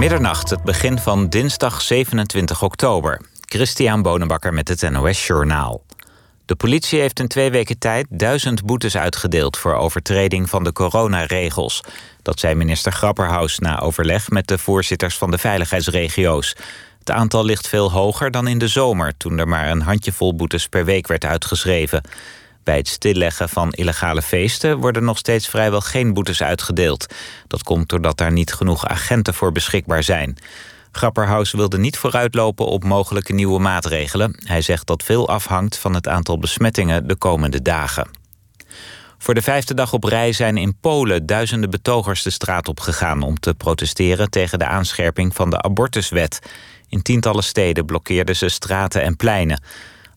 Middernacht, het begin van dinsdag 27 oktober. Christian Bonenbakker met het NOS Journaal. De politie heeft in twee weken tijd duizend boetes uitgedeeld... voor overtreding van de coronaregels. Dat zei minister Grapperhaus na overleg met de voorzitters van de veiligheidsregio's. Het aantal ligt veel hoger dan in de zomer... toen er maar een handjevol boetes per week werd uitgeschreven. Bij het stilleggen van illegale feesten worden nog steeds vrijwel geen boetes uitgedeeld. Dat komt doordat daar niet genoeg agenten voor beschikbaar zijn. Grapperhaus wilde niet vooruitlopen op mogelijke nieuwe maatregelen. Hij zegt dat veel afhangt van het aantal besmettingen de komende dagen. Voor de vijfde dag op rij zijn in Polen duizenden betogers de straat op gegaan om te protesteren tegen de aanscherping van de abortuswet. In tientallen steden blokkeerden ze straten en pleinen.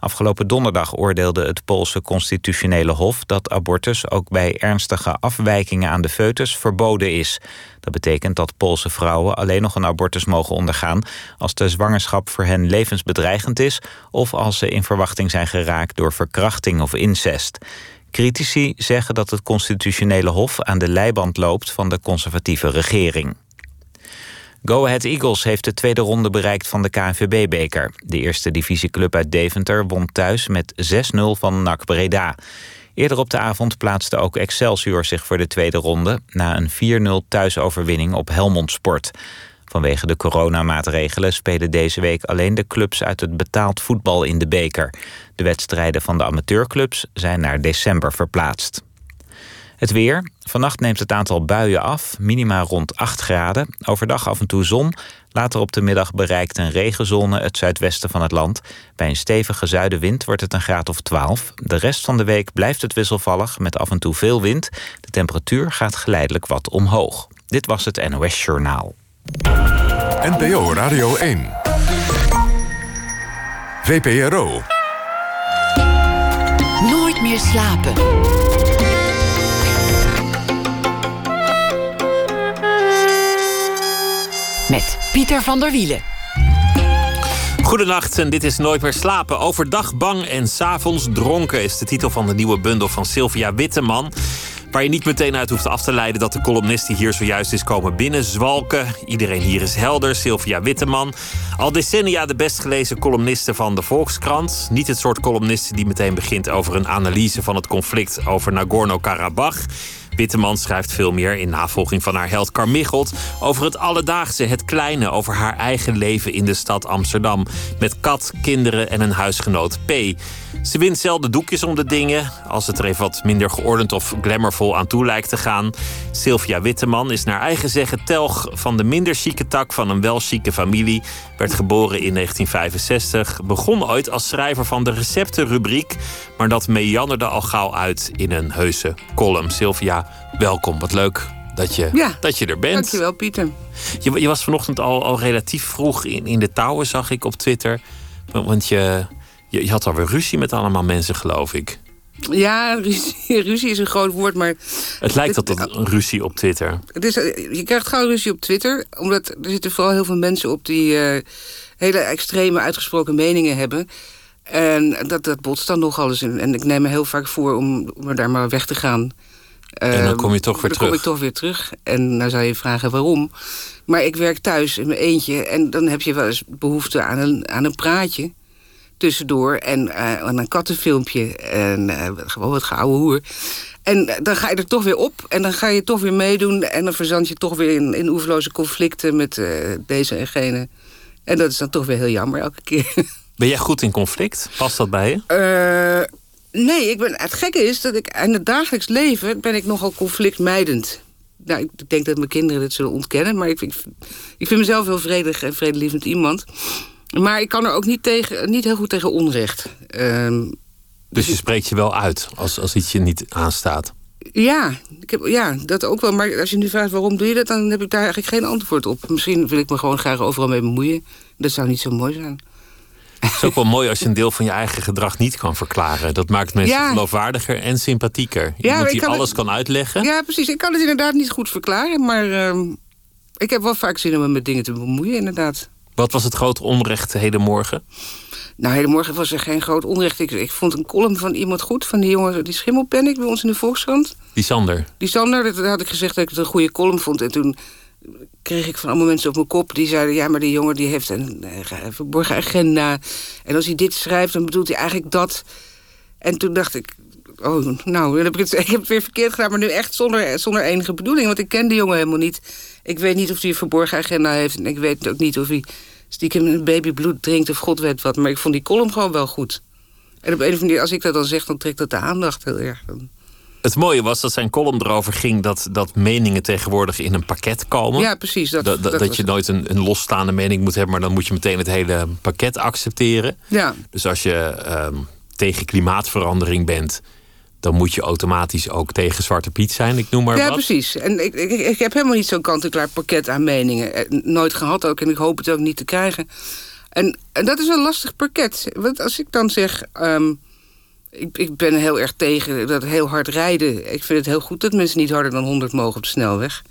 Afgelopen donderdag oordeelde het Poolse constitutionele hof dat abortus ook bij ernstige afwijkingen aan de foetus verboden is. Dat betekent dat Poolse vrouwen alleen nog een abortus mogen ondergaan als de zwangerschap voor hen levensbedreigend is of als ze in verwachting zijn geraakt door verkrachting of incest. Critici zeggen dat het constitutionele hof aan de leiband loopt van de conservatieve regering. Go Ahead Eagles heeft de tweede ronde bereikt van de KNVB-beker. De eerste divisieclub uit Deventer won thuis met 6-0 van NAC Breda. Eerder op de avond plaatste ook Excelsior zich voor de tweede ronde... na een 4-0 thuisoverwinning op Helmond Sport. Vanwege de coronamaatregelen spelen deze week alleen de clubs uit het betaald voetbal in de beker. De wedstrijden van de amateurclubs zijn naar december verplaatst. Het weer. Vannacht neemt het aantal buien af, minima rond 8 graden. Overdag af en toe zon. Later op de middag bereikt een regenzone het zuidwesten van het land. Bij een stevige zuidenwind wordt het een graad of 12. De rest van de week blijft het wisselvallig met af en toe veel wind. De temperatuur gaat geleidelijk wat omhoog. Dit was het NOS Journaal. NPO Radio 1. VPRO. Nooit meer slapen. Met Pieter van der Wielen. Goedenacht en dit is Nooit meer slapen. Overdag bang en s'avonds dronken is de titel van de nieuwe bundel van Sylvia Witteman. Waar je niet meteen uit hoeft af te leiden dat de columnist die hier zojuist is komen binnenzwalken. Iedereen hier is helder, Sylvia Witteman. Al decennia de best gelezen columniste van de Volkskrant. Niet het soort columniste die meteen begint over een analyse van het conflict over Nagorno-Karabakh. Witteman schrijft veel meer in navolging van haar held Carmichelt over het alledaagse, het kleine, over haar eigen leven in de stad Amsterdam. Met kat, kinderen en een huisgenoot P. Ze wint zelden doekjes om de dingen, als het er even wat minder geordend of glamourvol aan toe lijkt te gaan. Sylvia Witteman is naar eigen zeggen telg van de minder chique tak van een wel chique familie. Werd geboren in 1965, begon ooit als schrijver van de receptenrubriek, maar dat meanderde al gauw uit in een heuse column. Sylvia, welkom. Wat leuk dat je, dat je er bent. Dankjewel, Pieter. Je, je was vanochtend al, al relatief vroeg in, in de touwen, zag ik op Twitter. Want je, je, je had alweer ruzie met allemaal mensen, geloof ik. Ja, ruzie, ruzie, is een groot woord, maar... Het lijkt tot een ruzie op Twitter. Het is, je krijgt gauw ruzie op Twitter, omdat er zitten vooral heel veel mensen op... die uh, hele extreme, uitgesproken meningen hebben. En dat, dat botst dan nogal eens. En ik neem me heel vaak voor om, om er daar maar weg te gaan. En dan kom je toch weer dan terug. kom ik toch weer terug. En dan zou je vragen waarom. Maar ik werk thuis in mijn eentje. En dan heb je wel eens behoefte aan een, aan een praatje. Tussendoor. En uh, aan een kattenfilmpje. En uh, gewoon wat gouden hoer. En dan ga je er toch weer op. En dan ga je toch weer meedoen. En dan verzand je toch weer in, in oeverloze conflicten met deze en gene. En dat is dan toch weer heel jammer elke keer. Ben jij goed in conflict? Past dat bij je? Nee, ik ben, het gekke is dat ik in het dagelijks leven ben ik nogal conflictmijdend. Nou, ik denk dat mijn kinderen dit zullen ontkennen, maar ik, ik, ik vind mezelf heel vredig en vredelievend iemand. Maar ik kan er ook niet, tegen, niet heel goed tegen onrecht. Uh, dus je spreekt je wel uit als, als iets je niet aanstaat? Ja, ik heb, ja, dat ook wel. Maar als je nu vraagt waarom doe je dat, dan heb ik daar eigenlijk geen antwoord op. Misschien wil ik me gewoon graag overal mee bemoeien. Dat zou niet zo mooi zijn. Het is ook wel mooi als je een deel van je eigen gedrag niet kan verklaren. Dat maakt mensen Ja. geloofwaardiger en sympathieker. Ja, Iemand ik die alles het- kan uitleggen. Ja, precies. Ik kan het inderdaad niet goed verklaren. Maar ehm, ik heb wel vaak zin om me met dingen te bemoeien, inderdaad. Wat was het grote onrecht hedenmorgen? Nou, hedenmorgen was er geen groot onrecht. Ik, ik vond een column van iemand goed, van die jongen, die Schimmelpennik bij ons in de Volkskrant. Die Sander. Die Sander, dat, dat had ik gezegd dat ik het een goede column vond. En toen kreeg ik van allemaal mensen op mijn kop die zeiden: ja, maar die jongen die heeft een, eh, verborgen agenda. En als hij dit schrijft, dan bedoelt hij eigenlijk dat. En toen dacht ik. Oh, nou, heb ik, het, ik heb het weer verkeerd gedaan, maar nu echt zonder, zonder enige bedoeling. Want ik ken die jongen helemaal niet. Ik weet niet of hij een verborgen agenda heeft. En ik weet ook niet of hij stiekem een babybloed drinkt of god weet wat. Maar ik vond die column gewoon wel goed. En op een of andere manier, als ik dat dan zeg, dan trekt dat de aandacht heel erg. Het mooie was dat zijn column erover ging dat, dat meningen tegenwoordig in een pakket komen. Ja, precies. Dat, dat, dat, was je nooit een, een losstaande mening moet hebben, maar dan moet je meteen het hele pakket accepteren. Ja, Dus als je ehm, tegen klimaatverandering bent, dan moet je automatisch ook tegen Zwarte Piet zijn, ik noem maar ja wat. precies. En ik, ik, ik heb helemaal niet zo'n kant-en-klaar pakket aan meningen. Eh, Nooit gehad ook en ik hoop het ook niet te krijgen. En, en dat is een lastig pakket. Want als ik dan zeg... ehm, ik, ik ben heel erg tegen dat heel hard rijden. Ik vind het heel goed dat mensen niet harder dan 100 mogen op de snelweg.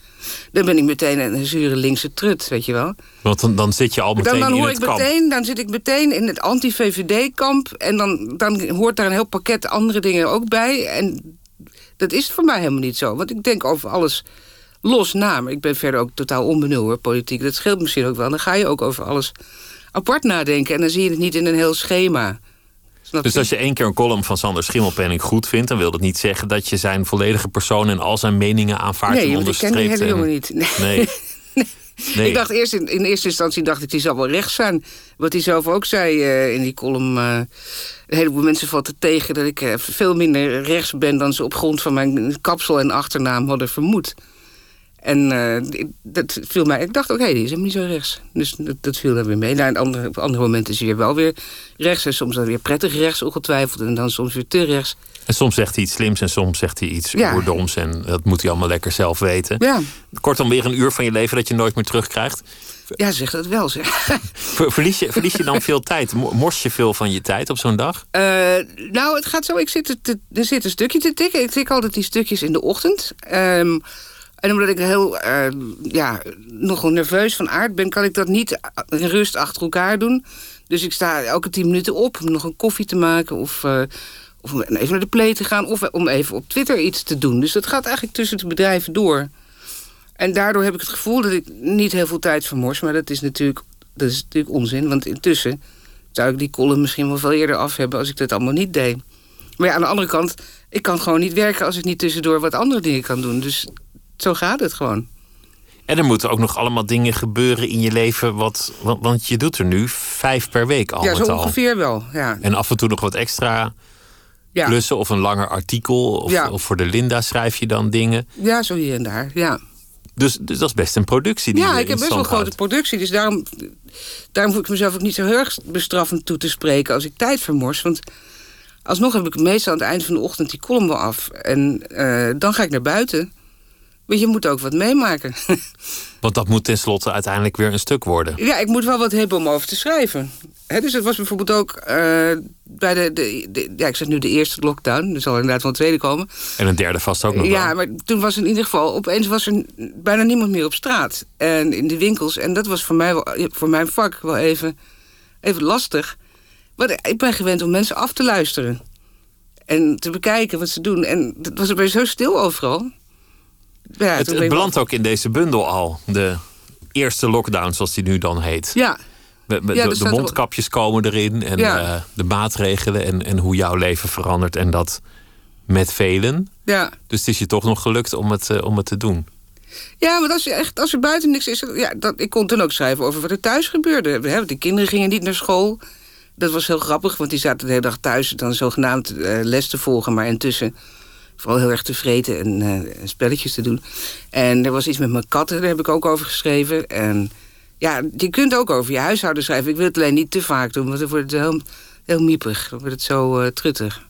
Dan ben ik meteen een zure linkse trut, weet je wel. Want dan, dan zit je al meteen Dan, dan in hoor het ik kamp. meteen, dan zit ik meteen in het anti-VVD-kamp. En dan, dan hoort daar een heel pakket andere dingen ook bij. En dat is voor mij helemaal niet zo. Want ik denk over alles los na. Maar ik ben verder ook totaal onbenul hoor, politiek. Dat scheelt misschien ook wel. Dan ga je ook over alles apart nadenken. En dan zie je het niet in een heel schema. Dus als je één keer een column van Sander Schimmelpenning goed vindt, dan wil dat niet zeggen dat je zijn volledige persoon en al zijn meningen aanvaardt Nee, en want ik ken die hele en- jongen niet. Nee. Nee. Nee. Ik dacht eerst in, in eerste instantie dacht ik, die zal wel rechts zijn. Wat hij zelf ook zei eh, in die column. eh, een heleboel mensen vatten tegen dat ik eh, veel minder rechts ben dan ze op grond van mijn kapsel en achternaam hadden vermoed. En eh, dat viel mij. Ik dacht ook, hé, die is helemaal niet zo rechts. Dus dat, dat viel dan weer mee. Nou, andere, op andere momenten is hij weer wel weer rechts. En soms dan weer prettig rechts, ongetwijfeld. En dan soms weer te rechts. En soms zegt hij iets slims en soms zegt hij iets Ja. oerdoms. En dat moet hij allemaal lekker zelf weten. Ja, Kortom, weer een uur van je leven dat je nooit meer terugkrijgt. ja zeg dat wel, zeg. Ver- Verlies je, verlies je dan veel tijd? Mo- Mors je veel van je tijd op zo'n dag? Eh, nou, het gaat zo. Ik zit te, er zit een stukje te tikken. Ik tik altijd die stukjes in de ochtend. Ehm, en omdat ik heel, eh, ja, nogal nerveus van aard ben... kan ik dat niet in rust achter elkaar doen. Dus ik sta elke tien minuten op om nog een koffie te maken... of, eh, of om even naar de play te gaan... of om even op Twitter iets te doen. Dus dat gaat eigenlijk tussen de bedrijven door. En daardoor heb ik het gevoel dat ik niet heel veel tijd vermors. Maar dat is natuurlijk, dat is natuurlijk onzin. Want intussen zou ik die column misschien wel veel eerder af hebben... als ik dat allemaal niet deed. Maar ja, aan de andere kant, ik kan gewoon niet werken... als ik niet tussendoor wat andere dingen kan doen. Dus zo gaat het gewoon. En er moeten ook nog allemaal dingen gebeuren in je leven. Wat, want, want je doet er nu vijf per week al ja, zo al. ongeveer wel. Ja. En af en toe nog wat extra Ja. klussen of een langer artikel. Of, Ja. of voor de Linda schrijf je dan dingen. ja, zo hier en daar, ja. Dus, dus dat is best een productie die Ja, ik heb best wel een grote productie. Dus daarom, daarom voel ik mezelf ook niet zo heel erg bestraffend toe te spreken... als ik tijd vermors. Want alsnog heb ik meestal aan het eind van de ochtend die column wel af. En eh, dan ga ik naar buiten. Want je moet ook wat meemaken. Want dat moet tenslotte uiteindelijk weer een stuk worden. Ja, ik moet wel wat hebben om over te schrijven. Dus het was bijvoorbeeld ook eh, bij de, de, de- Ja, ik zeg nu de eerste lockdown. Er zal inderdaad wel een tweede komen. En een derde vast ook nog Ja, wel. maar toen was in ieder geval... Opeens was er bijna niemand meer op straat. En in de winkels. En dat was voor mij wel, voor mijn vak wel even, even lastig. Want ik ben gewend om mensen af te luisteren. En te bekijken wat ze doen. En het was opeens zo stil overal. Ja, het het belandt ook in deze bundel al. De eerste lockdown, zoals die nu dan heet. Ja, de, mondkapjes komen erin. En Ja. eh, de maatregelen. En, en hoe jouw leven verandert. En dat met velen. ja. Dus het is je toch nog gelukt om het, eh, om het te doen. Ja, want als, je echt, als er buiten niks is... Ja, dat, ik kon toen ook schrijven over wat er thuis gebeurde. Hè, want die kinderen gingen niet naar school. Dat was heel grappig, want die zaten de hele dag thuis... dan zogenaamd eh, les te volgen, maar intussen... vooral heel erg tevreden en eh, spelletjes te doen. En er was iets met mijn katten, daar heb ik ook over geschreven. En ja, je kunt ook over je huishouden schrijven. Ik wil het alleen niet te vaak doen, want dan wordt het heel, heel miepig. Dan wordt het zo eh, truttig.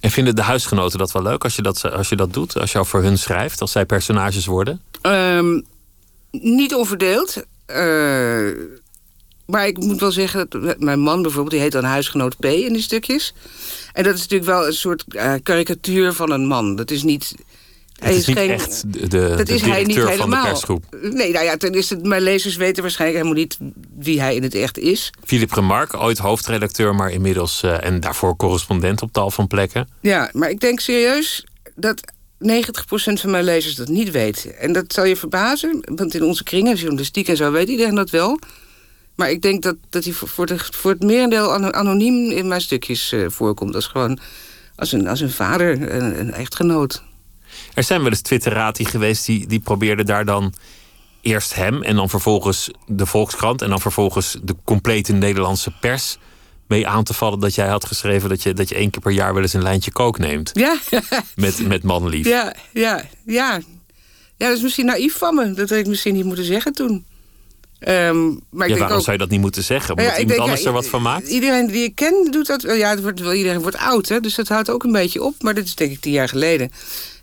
En vinden de huisgenoten dat wel leuk als je dat, als je dat doet? Als je voor hun schrijft, als zij personages worden? Ehm, niet onverdeeld. Eh, maar ik moet wel zeggen dat mijn man bijvoorbeeld, die heet dan huisgenoot P in die stukjes. En dat is natuurlijk wel een soort eh, karikatuur van een man. Dat is niet. Het is niet echt de, de, dat de is hij niet directeur van de helemaal. persgroep. Nee, nou ja, ten eerste, mijn lezers weten waarschijnlijk helemaal niet wie hij in het echt is. Philippe Remarque, ooit hoofdredacteur, maar inmiddels... eh, en daarvoor correspondent op tal van plekken. Ja, maar ik denk serieus dat 90% van mijn lezers dat niet weet. En dat zal je verbazen, want in onze kringen, journalistiek en zo, weet iedereen dat wel. Maar ik denk dat, dat hij voor, de, voor het merendeel anoniem in mijn stukjes uh, voorkomt. Als gewoon als een, als een vader, een, een echtgenoot. Er zijn wel eens Twitterati geweest die, die probeerden daar dan eerst hem en dan vervolgens de Volkskrant en dan vervolgens de complete Nederlandse pers mee aan te vallen dat jij had geschreven dat je, dat je één keer per jaar wel eens een lijntje kook neemt. Ja. met, met manlief. Ja, ja, ja. Ja, dat is misschien naïef van me. Dat had ik misschien niet moeten zeggen toen. Um, maar ja, waarom zou je dat niet moeten zeggen? Omdat ja, iemand anders er wat van maakt? Iedereen die ik ken doet dat. Ja, het wordt, iedereen wordt oud, hè, dus dat houdt ook een beetje op. Maar dit is denk ik tien jaar geleden.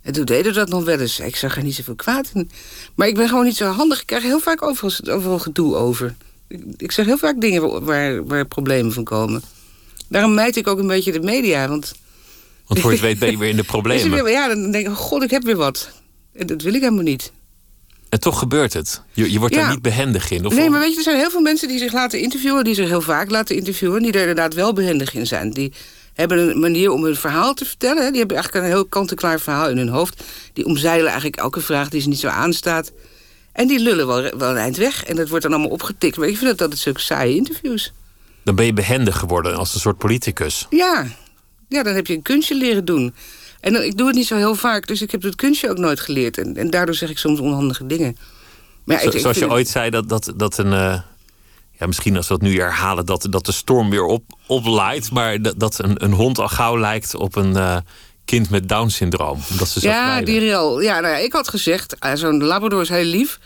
En toen deden dat nog wel eens. Ik zag er niet zoveel kwaad in. Maar ik ben gewoon niet zo handig. Ik krijg heel vaak overal, overal gedoe over. Ik, ik zeg heel vaak dingen waar, waar problemen van komen. Daarom mijt ik ook een beetje de media. Want, want voor je het weet ben je weer in de problemen. ja, dan denk ik, oh god, ik heb weer wat. En dat wil ik helemaal niet. En toch gebeurt het. Je, je wordt daar niet behendig in. Of nee, maar weet je, er zijn heel veel mensen die zich laten interviewen... die zich heel vaak laten interviewen... die er inderdaad wel behendig in zijn. Die hebben een manier om hun verhaal te vertellen. Die hebben eigenlijk een heel kant-en-klaar verhaal in hun hoofd. Die omzeilen eigenlijk elke vraag die ze niet zo aanstaat. En die lullen wel, wel een eind weg. En dat wordt dan allemaal opgetikt. Maar ik vind dat altijd zulke saaie interviews. Dan ben je behendig geworden als een soort politicus. Ja, ja dan heb je een kunstje leren doen. En ik doe het niet zo heel vaak, dus ik heb het kunstje ook nooit geleerd. En, en daardoor zeg ik soms onhandige dingen. Maar ja, zoals je ooit zei, dat, dat, dat een... Uh, ja, misschien als we dat nu herhalen, dat, dat de storm weer op, oplaait. Maar dat, dat een, een hond al gauw lijkt op een uh, kind met Down-syndroom. ze ja, die real. Ja, nou ja, ik had gezegd, uh, zo'n Labrador is heel lief.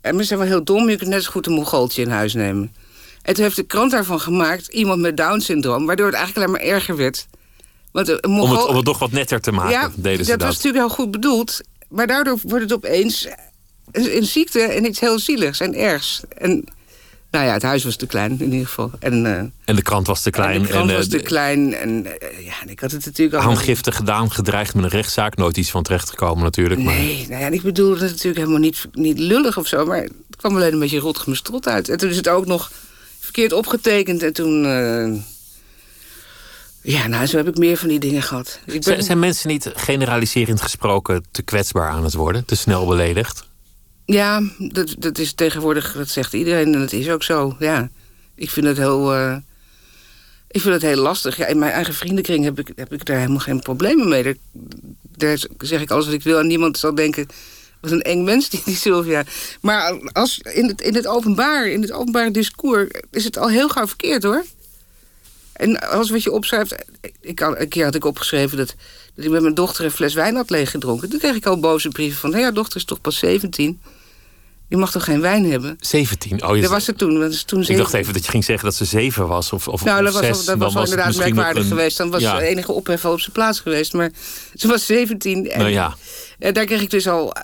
En ze zijn wel heel dom, je kunt net zo goed een mongooltje in huis nemen. En toen heeft de krant daarvan gemaakt, iemand met Down-syndroom... waardoor het eigenlijk alleen maar erger werd. Want om, het, om het toch wat netter te maken, ja, deden ze dat. dat was natuurlijk heel goed bedoeld. Maar daardoor wordt het opeens een ziekte en iets heel zieligs en ergs. En nou ja, het huis was te klein in ieder geval. En, uh, en de krant was te klein. En de krant en, was te klein. En uh, ja, ik had het natuurlijk al... Handgiftig gedaan, gedreigd met een rechtszaak. Nooit iets van terechtgekomen natuurlijk. Maar... Nee, nou ja, ik bedoel het natuurlijk helemaal niet, niet lullig of zo. Maar het kwam alleen een beetje rot uit. En toen is het ook nog verkeerd opgetekend. En toen... Ja, nou, zo heb ik meer van die dingen gehad. Ik ben... Zijn mensen niet generaliserend gesproken te kwetsbaar aan het worden? Te snel beledigd? Ja, dat, dat is tegenwoordig, dat zegt iedereen en dat is ook zo. Ja, ik vind het heel, uh, ik vind het heel lastig. Ja, in mijn eigen vriendenkring heb ik, heb ik daar helemaal geen problemen mee. Daar, daar zeg ik alles wat ik wil en niemand zal denken... wat een eng mens, die, die Sylvia. Maar als, in, het, in het openbaar, in het openbare discours... is het al heel gauw verkeerd, hoor. En als wat je opschrijft... Ik, een keer had ik opgeschreven dat, dat ik met mijn dochter een fles wijn had leeggedronken. Toen kreeg ik al boze brieven van... nou ja, dochter is toch pas 17... Je mag toch geen wijn hebben? 17? Oh, je dat was het toen. Toen ik dacht even dat je ging zeggen dat ze 7 was. Of, of, nou, dat was, dat was wel inderdaad merkwaardig geweest. Dan was ja. enige ophef op zijn plaats geweest. Maar ze was 17. En, nou ja. En daar kreeg ik dus al, uh,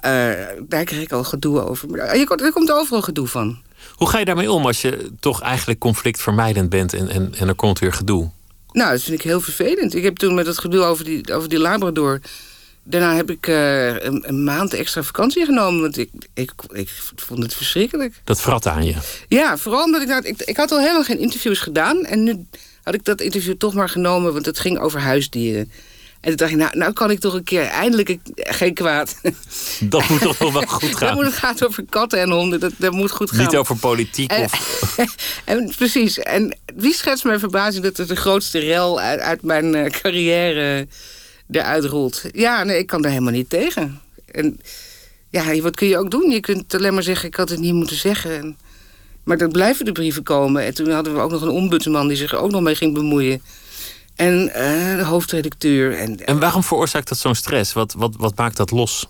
daar kreeg ik al gedoe over. Maar er komt overal gedoe van. Hoe ga je daarmee om als je toch eigenlijk conflictvermijdend bent en, en, en er komt weer gedoe? Nou, dat vind ik heel vervelend. Ik heb toen met het gedoe over die, over die Labrador daarna heb ik uh, een, een, maand extra vakantie genomen. Want ik, ik, ik vond het verschrikkelijk. Dat vrat aan je? Ja, vooral omdat ik, nou, ik... Ik had al helemaal geen interviews gedaan. En nu had ik dat interview toch maar genomen. Want het ging over huisdieren. En toen dacht ik, nou, nou kan ik toch een keer eindelijk geen kwaad. Dat moet toch wel, wel goed gaan. Dat moet, het gaat over katten en honden, dat, dat moet goed gaan. Niet over politiek en, of... en, precies. En wie schetst mijn verbazing dat het de grootste rel uit, uit mijn uh, carrière eruit rolt. Ja, nee, ik kan daar helemaal niet tegen. En ja, wat kun je ook doen? Je kunt alleen maar zeggen, ik had het niet moeten zeggen. En, maar dan blijven de brieven komen. En toen hadden we ook nog een ombudsman die zich ook nog mee ging bemoeien. En uh, de hoofdredacteur. En, en waarom veroorzaakt dat zo'n stress? Wat, wat, wat maakt dat los?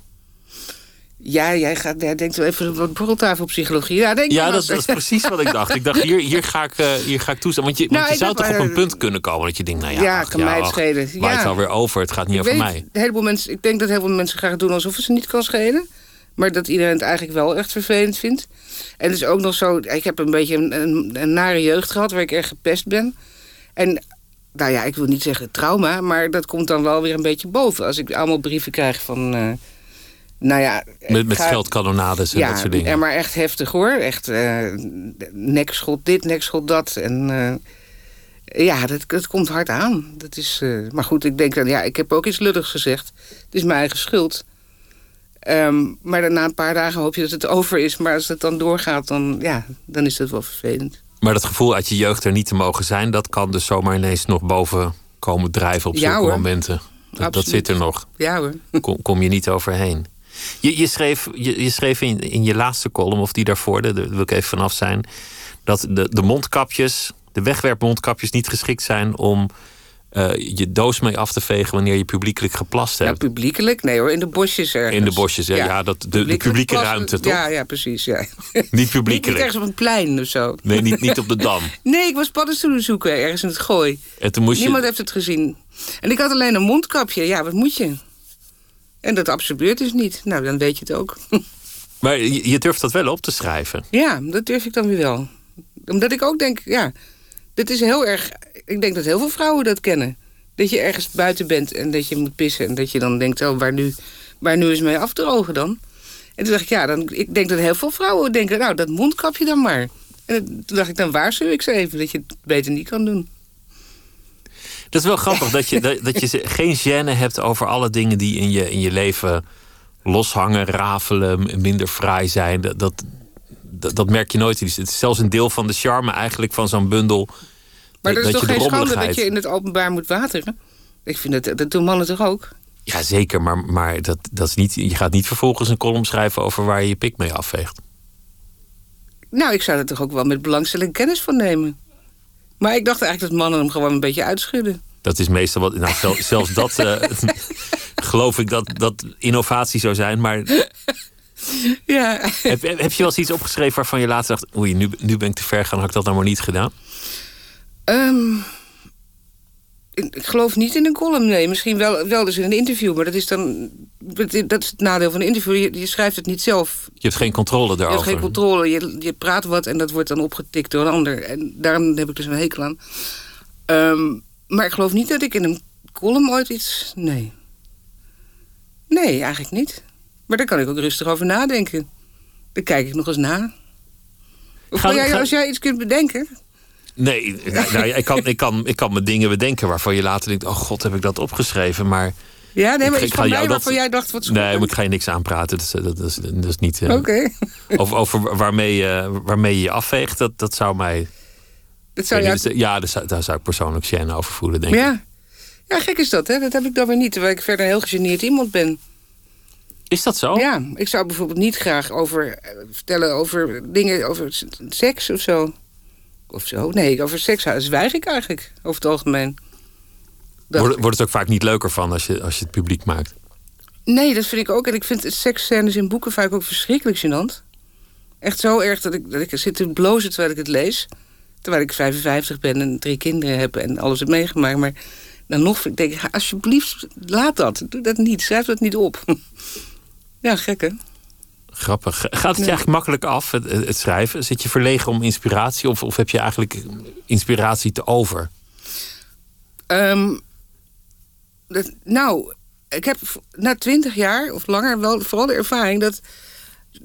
Ja, jij, gaat, jij denkt wel even wat borreltafelpsychologie. Ja, denk ja dat, dat, is precies wat ik dacht. Ik dacht, hier, hier, ga, ik, uh, hier ga ik toestaan. Want je, nou, want je zou toch op een punt kunnen komen dat je denkt... nou ja, ja kan mij het schelen. Ja. het alweer over, het gaat niet over mij. Een heleboel mensen, ik denk dat heel veel mensen graag doen alsof het ze niet kan schelen. Maar dat iedereen het eigenlijk wel echt vervelend vindt. En het is ook nog zo... Ik heb een beetje een, een, een nare jeugd gehad waar ik erg gepest ben. En nou ja, ik wil niet zeggen trauma... maar dat komt dan wel weer een beetje boven. Als ik allemaal brieven krijg van... Uh, nou ja, met, met veldkanonades en dat soort dingen. Ja, maar echt heftig hoor. Echt uh, nekschot dit, nekschot dat. En uh, Ja, dat, dat komt hard aan. Dat is, maar goed, ik denk dan, ja, ik heb ook iets lulligs gezegd. Het is mijn eigen schuld. Um, maar na een paar dagen hoop je dat het over is. Maar als het dan doorgaat, dan, ja, dan is dat wel vervelend. Maar dat gevoel uit je jeugd er niet te mogen zijn... dat kan dus zomaar ineens nog boven komen drijven op zulke momenten. Dat, dat, zit er nog. Ja hoor. Kom, kom je niet overheen. Je, je, schreef, je, je schreef in, in je laatste column, of die daarvoor, daar wil ik even vanaf zijn... dat de, de mondkapjes, de wegwerpmondkapjes niet geschikt zijn om uh, je doos mee af te vegen wanneer je publiekelijk geplast hebt. Ja, publiekelijk? Nee hoor, in de bosjes ergens. In de bosjes, ja. ja, dat, de, de publieke ruimte, toch? Ja, ja precies. Ja. Niet publiekelijk. niet, ergens op een plein of zo. Nee, niet, niet op de Dam. nee, ik was paddenstoelen zoeken ergens in het gooi. En toen moest Niemand heeft het gezien. En ik had alleen een mondkapje. Ja, wat moet je? En dat absorbeert dus niet. Nou, dan weet je het ook. maar je, je durft dat wel op te schrijven? Ja, dat durf ik dan weer wel. Omdat ik ook denk, ja, dit is heel erg ik denk dat heel veel vrouwen dat kennen. Dat je ergens buiten bent en dat je moet pissen... en dat je dan denkt, oh, waar nu, waar nu is mee afdrogen dan? En toen dacht ik, ja, dan, ik denk dat heel veel vrouwen denken... nou, dat mondkapje dan maar. En toen dacht ik, dan waarschuw ik ze even... dat je het beter niet kan doen. Dat is wel grappig dat je, dat, je geen gêne hebt over alle dingen die in je, in je leven loshangen, rafelen, minder fraai zijn. Dat, dat, dat, merk je nooit. Het is zelfs een deel van de charme eigenlijk van zo'n bundel maar dat, is toch geen schande dat je in het openbaar moet wateren? Ik vind dat, dat doen mannen toch ook? Ja, zeker. Maar, maar dat, dat is niet, je gaat niet vervolgens een column schrijven over waar je je pik mee afveegt. Nou, ik zou er toch ook wel met belangstelling kennis van nemen. Maar ik dacht eigenlijk dat mannen hem gewoon een beetje uitschudden. Dat is meestal wat. Nou, zelfs dat uh, geloof ik dat, dat innovatie zou zijn. Maar. Ja. Heb, heb je wel eens iets opgeschreven waarvan je later dacht: oei, nu, nu ben ik te ver gaan, had ik dat nou maar niet gedaan? Um, ik geloof niet in een column, nee. Misschien wel, wel dus in een interview, maar dat is dan... Dat is het nadeel van een interview. Je, schrijft het niet zelf. Je hebt geen controle daarover. Je hebt geen controle. Je, je praat wat en dat wordt dan opgetikt door een ander. En daarom heb ik dus een hekel aan. Um, maar ik geloof niet dat ik in een column ooit iets... Nee. Nee, eigenlijk niet. Maar daar kan ik ook rustig over nadenken. Dan kijk ik nog eens na. Of jij, als jij iets kunt bedenken... Nee, nou, ik, kan, ik, kan, ik kan me dingen bedenken waarvan je later denkt... oh god, heb ik dat opgeschreven, maar... Ja, nee, maar ik, van mij waarvan jij dacht... wat Nee, maar ik ga je niks aanpraten. Dat, dat, is, dat is niet... Uh, Oké. Over, over waarmee, uh, waarmee je je afveegt, dat, dat zou mij... Dat zou je... Ja, daar zou, daar zou ik persoonlijk gêne over voelen, denk ja. ik. Ja, gek is dat, hè? Dat heb ik dan weer niet, terwijl ik verder een heel gegeneerd iemand ben. Is dat zo? Ja, ik zou bijvoorbeeld niet graag over uh, vertellen over dingen over seks of zo of zo. Nee, over seks zwijg ik eigenlijk, over het algemeen. Wordt, wordt het ook vaak niet leuker van als je, als je het publiek maakt? Nee, dat vind ik ook. En ik vind seksscènes in boeken vaak ook verschrikkelijk gênant. Echt zo erg dat ik, dat ik zit te blozen terwijl ik het lees. Terwijl ik 55 ben en drie kinderen heb en alles heb meegemaakt. Maar dan nog denk ik, alsjeblieft, laat dat. Doe dat niet. Schrijf dat niet op. ja, gekke. Grappig. Gaat het je eigenlijk makkelijk af, het, het, schrijven? Zit je verlegen om inspiratie of, of heb je eigenlijk inspiratie te over? Um, dat, nou, ik heb na twintig jaar of langer wel vooral de ervaring dat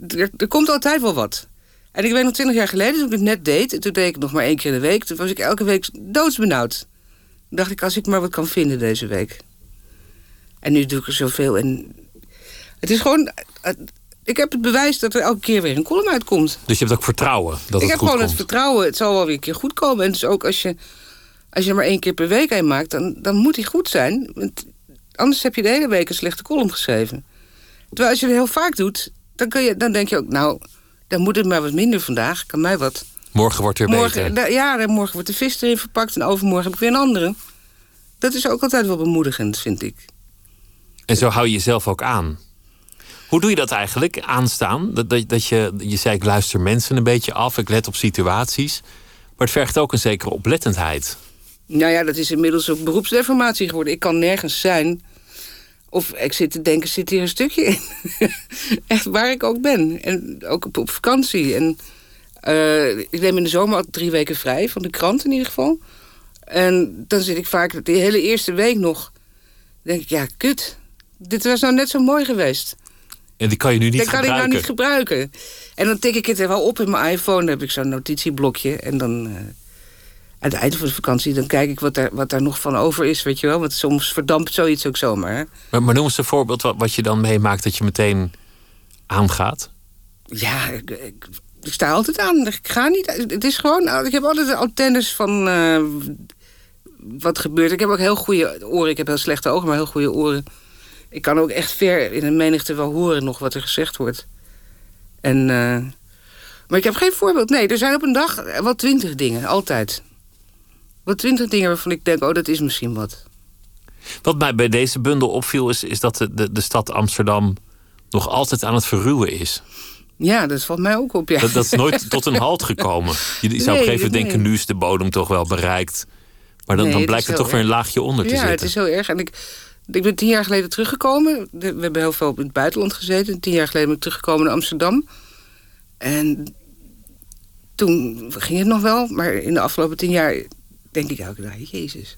er, er komt altijd wel wat. En ik weet nog twintig jaar geleden, toen ik het net deed... en toen deed ik nog maar één keer in de week... toen was ik elke week doodsbenauwd. Toen dacht ik, als ik maar wat kan vinden deze week. En nu doe ik er zoveel en... Het is gewoon ik heb het bewijs dat er elke keer weer een column uitkomt. Dus je hebt ook vertrouwen dat ik het goed Ik heb gewoon het vertrouwen, het zal wel weer een keer goed komen. En dus ook als je, als je er maar één keer per week een maakt... dan, dan moet die goed zijn. Want anders heb je de hele week een slechte column geschreven. Terwijl als je het heel vaak doet, dan, kun je, dan denk je ook... nou, dan moet het maar wat minder vandaag, kan mij wat. Morgen wordt weer morgen, beter. Ja, morgen wordt de vis erin verpakt... en overmorgen heb ik weer een andere. Dat is ook altijd wel bemoedigend, vind ik. En zo hou je jezelf ook aan. Hoe doe je dat eigenlijk, aanstaan? Dat, dat, dat je, je zei, ik luister mensen een beetje af, ik let op situaties. Maar het vergt ook een zekere oplettendheid. Nou ja, dat is inmiddels ook beroepsdeformatie geworden. Ik kan nergens zijn. Of ik zit te denken, zit hier een stukje in? Echt waar ik ook ben. En ook op, vakantie. En uh, ik neem in de zomer altijd drie weken vrij, van de krant in ieder geval. En dan zit ik vaak de hele eerste week nog... denk ik, ja, kut. Dit was nou net zo mooi geweest. En die kan je nu niet gebruiken. Dat kan ik nou niet gebruiken. En dan tik ik het er wel op in mijn iPhone. Dan heb ik zo'n notitieblokje. En dan, uh, aan het eind van de vakantie... dan kijk ik wat daar, wat daar nog van over is, weet je wel. Want soms verdampt zoiets ook zomaar. Hè? Maar, maar noem eens een voorbeeld wat, wat je dan meemaakt dat je meteen aangaat. Ja, ik, ik, ik sta altijd aan. Ik ga niet. Het is gewoon. Ik heb altijd antennes van. eh, wat gebeurt. Ik heb ook heel goede oren. Ik heb heel slechte ogen, maar heel goede oren. Ik kan ook echt ver in een menigte wel horen nog wat er gezegd wordt. En. eh, maar ik heb geen voorbeeld. Nee, er zijn op een dag wel twintig dingen, altijd. Wel twintig dingen waarvan ik denk, oh, dat is misschien wat. Wat mij bij deze bundel opviel is, is dat de, de, de stad Amsterdam nog altijd aan het verruwen is. Ja, dat valt mij ook op. Ja. Dat, dat is nooit tot een halt gekomen. Je zou op een gegeven moment nee. denken, nu is de bodem toch wel bereikt. Maar dan, Nee, dan blijkt er toch weer een laagje onder te ja, zitten. het is heel erg. En ik, ik ben tien jaar geleden teruggekomen. De- We hebben heel veel in het buitenland gezeten. Tien jaar geleden ben ik teruggekomen naar Amsterdam. En toen ging het nog wel. Maar in de afgelopen tien jaar denk ik elke dag, jezus.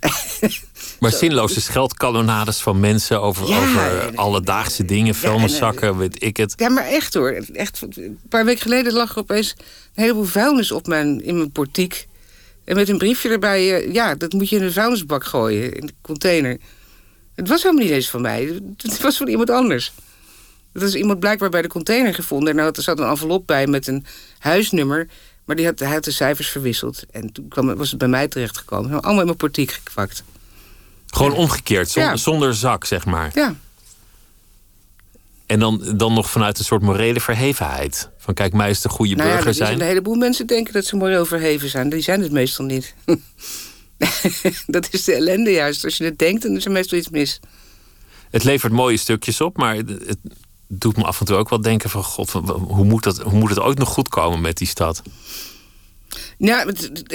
Maar zinloze scheldkanonades van mensen over, Ja, over en- alledaagse dingen, vuilniszakken, weet ik het. Ja, maar echt hoor. Echt, een paar weken geleden lag er opeens een heleboel vuilnis op mijn, in mijn portiek. En met een briefje erbij, eh, ja, dat moet je in een vuilnisbak gooien, in de container. Het was helemaal niet eens van mij, het was van iemand anders. Dat is iemand blijkbaar bij de container gevonden. En er zat een envelop bij met een huisnummer. Maar die had, hij had de cijfers verwisseld. En toen kwam, was het bij mij terechtgekomen. Allemaal in mijn portiek gekwakt. Gewoon omgekeerd, zonder, Ja. zonder zak, zeg maar. Ja, En dan, dan nog vanuit een soort morele verhevenheid. Van kijk, mij is de goede nou ja, burger dat is zijn. een heleboel mensen denken dat ze moreel verheven zijn. Die zijn het meestal niet. dat is de ellende juist. Als je het denkt, dan is er meestal iets mis. Het levert mooie stukjes op, maar het, doet me af en toe ook wel denken van... God, hoe moet, dat, hoe moet het ooit nog goed komen met die stad? Ja,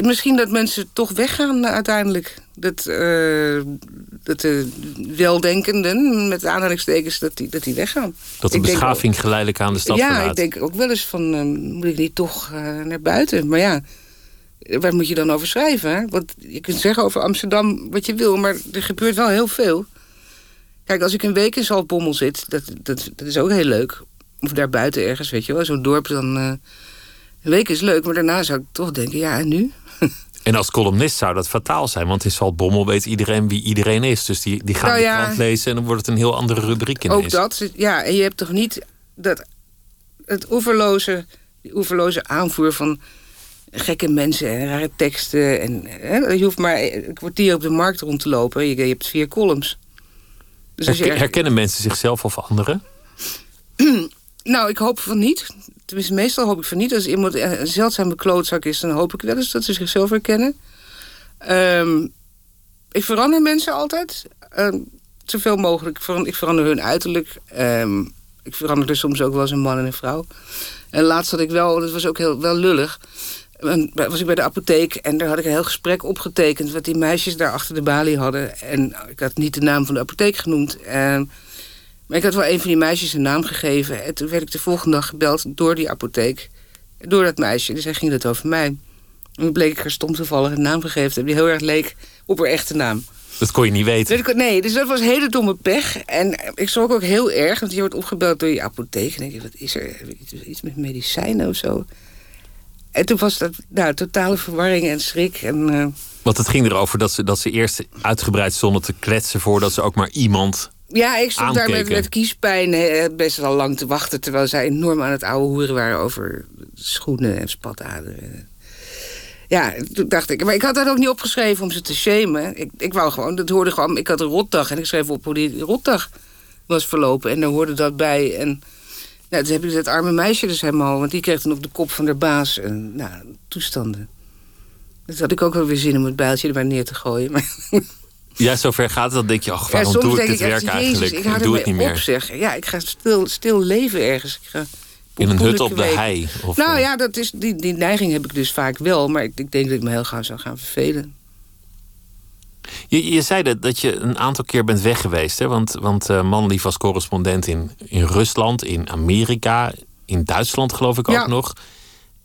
misschien dat mensen toch weggaan uiteindelijk. Dat, eh, dat de weldenkenden, met aanhalingstekens, dat die, dat die weggaan. Dat de Ik denk beschaving geleidelijk aan de stad ja, verlaat. ik denk ook wel eens van, eh, moet ik niet toch eh, naar buiten? Maar ja, waar moet je dan over schrijven? Hè? Want je kunt zeggen over Amsterdam wat je wil, maar er gebeurt wel heel veel. Kijk, als ik een week in Zaltbommel zit, dat, dat, dat is ook heel leuk. Of daar buiten ergens, weet je wel, zo'n dorp dan... eh, een week is leuk, maar daarna zou ik toch denken, ja, en nu? En als columnist zou dat fataal zijn, want in Saltbommel weet iedereen wie iedereen is. Dus die, die gaan Nou de krant lezen en dan wordt het een heel andere rubriek ineens. Ook dat, ja. En je hebt toch niet dat het oeverloze, die oeverloze aanvoer van gekke mensen en rare teksten. En, hè, je hoeft maar een kwartier op de markt rond te lopen. Je, je hebt vier columns. Dus je er- herkennen mensen zichzelf of anderen? nou, ik hoop van niet. Tenminste, meestal hoop ik van niet. Als iemand een zeldzame klootzak is, dan hoop ik wel eens dat ze zichzelf herkennen. Ehm, ik verander mensen altijd. Ehm, zoveel mogelijk. Ik verander, ik verander hun uiterlijk. Ehm, ik verander er soms ook wel eens een man en een vrouw. En laatst had ik wel, dat was ook heel wel lullig. En was ik bij de apotheek en daar had ik een heel gesprek opgetekend... wat die meisjes daar achter de balie hadden. En ik had niet de naam van de apotheek genoemd. En, maar ik had wel een van die meisjes een naam gegeven. En toen werd ik de volgende dag gebeld door die apotheek. Door dat meisje. Dus hij ging het over mij. En toen bleek ik haar stom toevallig een naam gegeven hebben... die heel erg leek op haar echte naam. Dat kon je niet weten. Nee, dus dat was hele domme pech. En ik schrok ook heel erg, want je wordt opgebeld door je apotheek. En denk je, wat is er? Heb ik iets- Iets met medicijnen of zo? En toen was dat nou, totale verwarring en schrik. En, eh, Want het ging erover dat ze, dat ze eerst uitgebreid stonden te kletsen voordat ze ook maar iemand. ja, ik stond daar met, kiespijn eh, best wel lang te wachten... terwijl zij enorm aan het ouwe hoeren waren over schoenen en spataderen. Ja, toen dacht ik... Maar ik had dat ook niet opgeschreven om ze te shamen. Ik, ik wou gewoon, dat hoorde gewoon... Ik had een rotdag en ik schreef op hoe die rotdag was verlopen. En daar hoorde dat bij. En nou, toen heb ik dat arme meisje dus helemaal... want die kreeg dan op de kop van de baas. En, nou, toestanden. Dus had ik ook wel weer zin om het bijltje er maar neer te gooien. Maar Ja, zover gaat het. Dan denk je, ach, waarom soms doe ik dit echt, werk eigenlijk? Ik Ik, doe het niet meer. op, zeg. Ja, ik ga stil, stil leven ergens. Ik ga In een hut op de hei. Of Nou eh, ja, dat is, die, die neiging heb ik dus vaak wel. Maar ik, ik denk dat ik me heel gauw zou gaan vervelen. Je, je zei dat, dat je een aantal keer bent weg geweest. Hè? Want, want Manlief was correspondent in, in Rusland, in Amerika, in Duitsland geloof ik ook nog.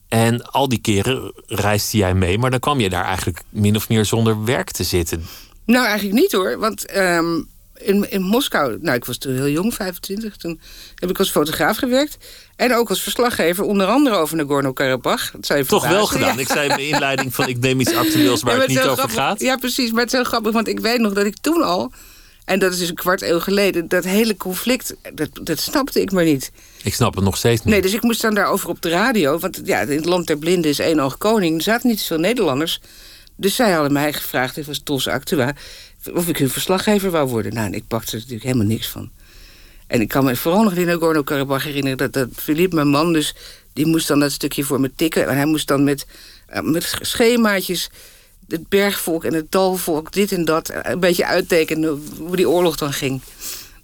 En al die keren reisde jij mee, maar dan kwam je daar eigenlijk min of meer zonder werk te zitten. Nou, eigenlijk niet hoor. Want ehm, in, in Moskou, nou ik was toen heel jong, 25. Toen heb ik als fotograaf gewerkt. En ook als verslaggever, onder andere over Nagorno-Karabakh. Toch wel gedaan. ja. Ik zei in de inleiding van ik neem iets actueels waar Ja, het niet over grappig. gaat. Ja, precies. Maar het is heel grappig, want ik weet nog dat ik toen al... en dat is dus een kwart eeuw geleden... dat hele conflict, dat, dat snapte ik maar niet. Ik snap het nog steeds niet. Nee, dus ik moest dan daarover op de radio. Want ja, in het land der blinden is één oog koning. Er zaten niet zoveel Nederlanders. Dus zij hadden mij gevraagd, dit was Tos Actua... of ik hun verslaggever wou worden. Nou, en ik pakte er natuurlijk helemaal niks van. En ik kan me vooral nog in Nagorno-Karabakh herinneren... dat, dat Philippe, mijn man, dus... die moest dan dat stukje voor me tikken. En hij moest dan met, eh, met schemaatjes... het bergvolk en het dalvolk, dit en dat... een beetje uittekenen hoe die oorlog dan ging.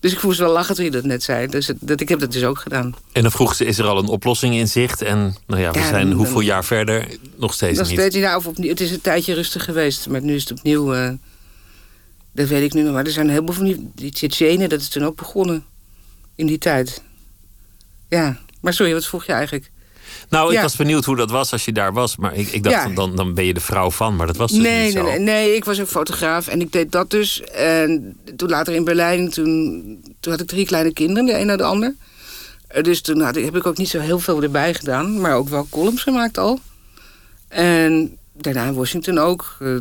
Dus ik moest wel lachen toen je dat net zei. Dus dat, ik heb dat dus ook gedaan. En dan vroeg ze, is er al een oplossing in zicht? En nou ja, we Ja, zijn dan- hoeveel jaar verder? Nog steeds Nog niet. steeds niet. Nou, of opnieuw, het is een tijdje rustig geweest, maar nu is het opnieuw. eh, dat weet ik nu nog. Maar er zijn een heleboel van die, die Tsjetsjenen, dat is toen ook begonnen. In die tijd. Ja, maar sorry, wat vroeg je eigenlijk? Nou, ik Ja. was benieuwd hoe dat was als je daar was. Maar ik, ik dacht, Ja. dan, dan ben je de vrouw van. Maar dat was dus nee, niet nee, zo. nee, nee, ik was ook fotograaf en ik deed dat dus. En toen later in Berlijn, toen, toen had ik drie kleine kinderen, de een na de ander. Eh, Dus toen had ik, heb ik ook niet zo heel veel erbij gedaan, maar ook wel columns gemaakt al. En daarna in Washington ook. Eh,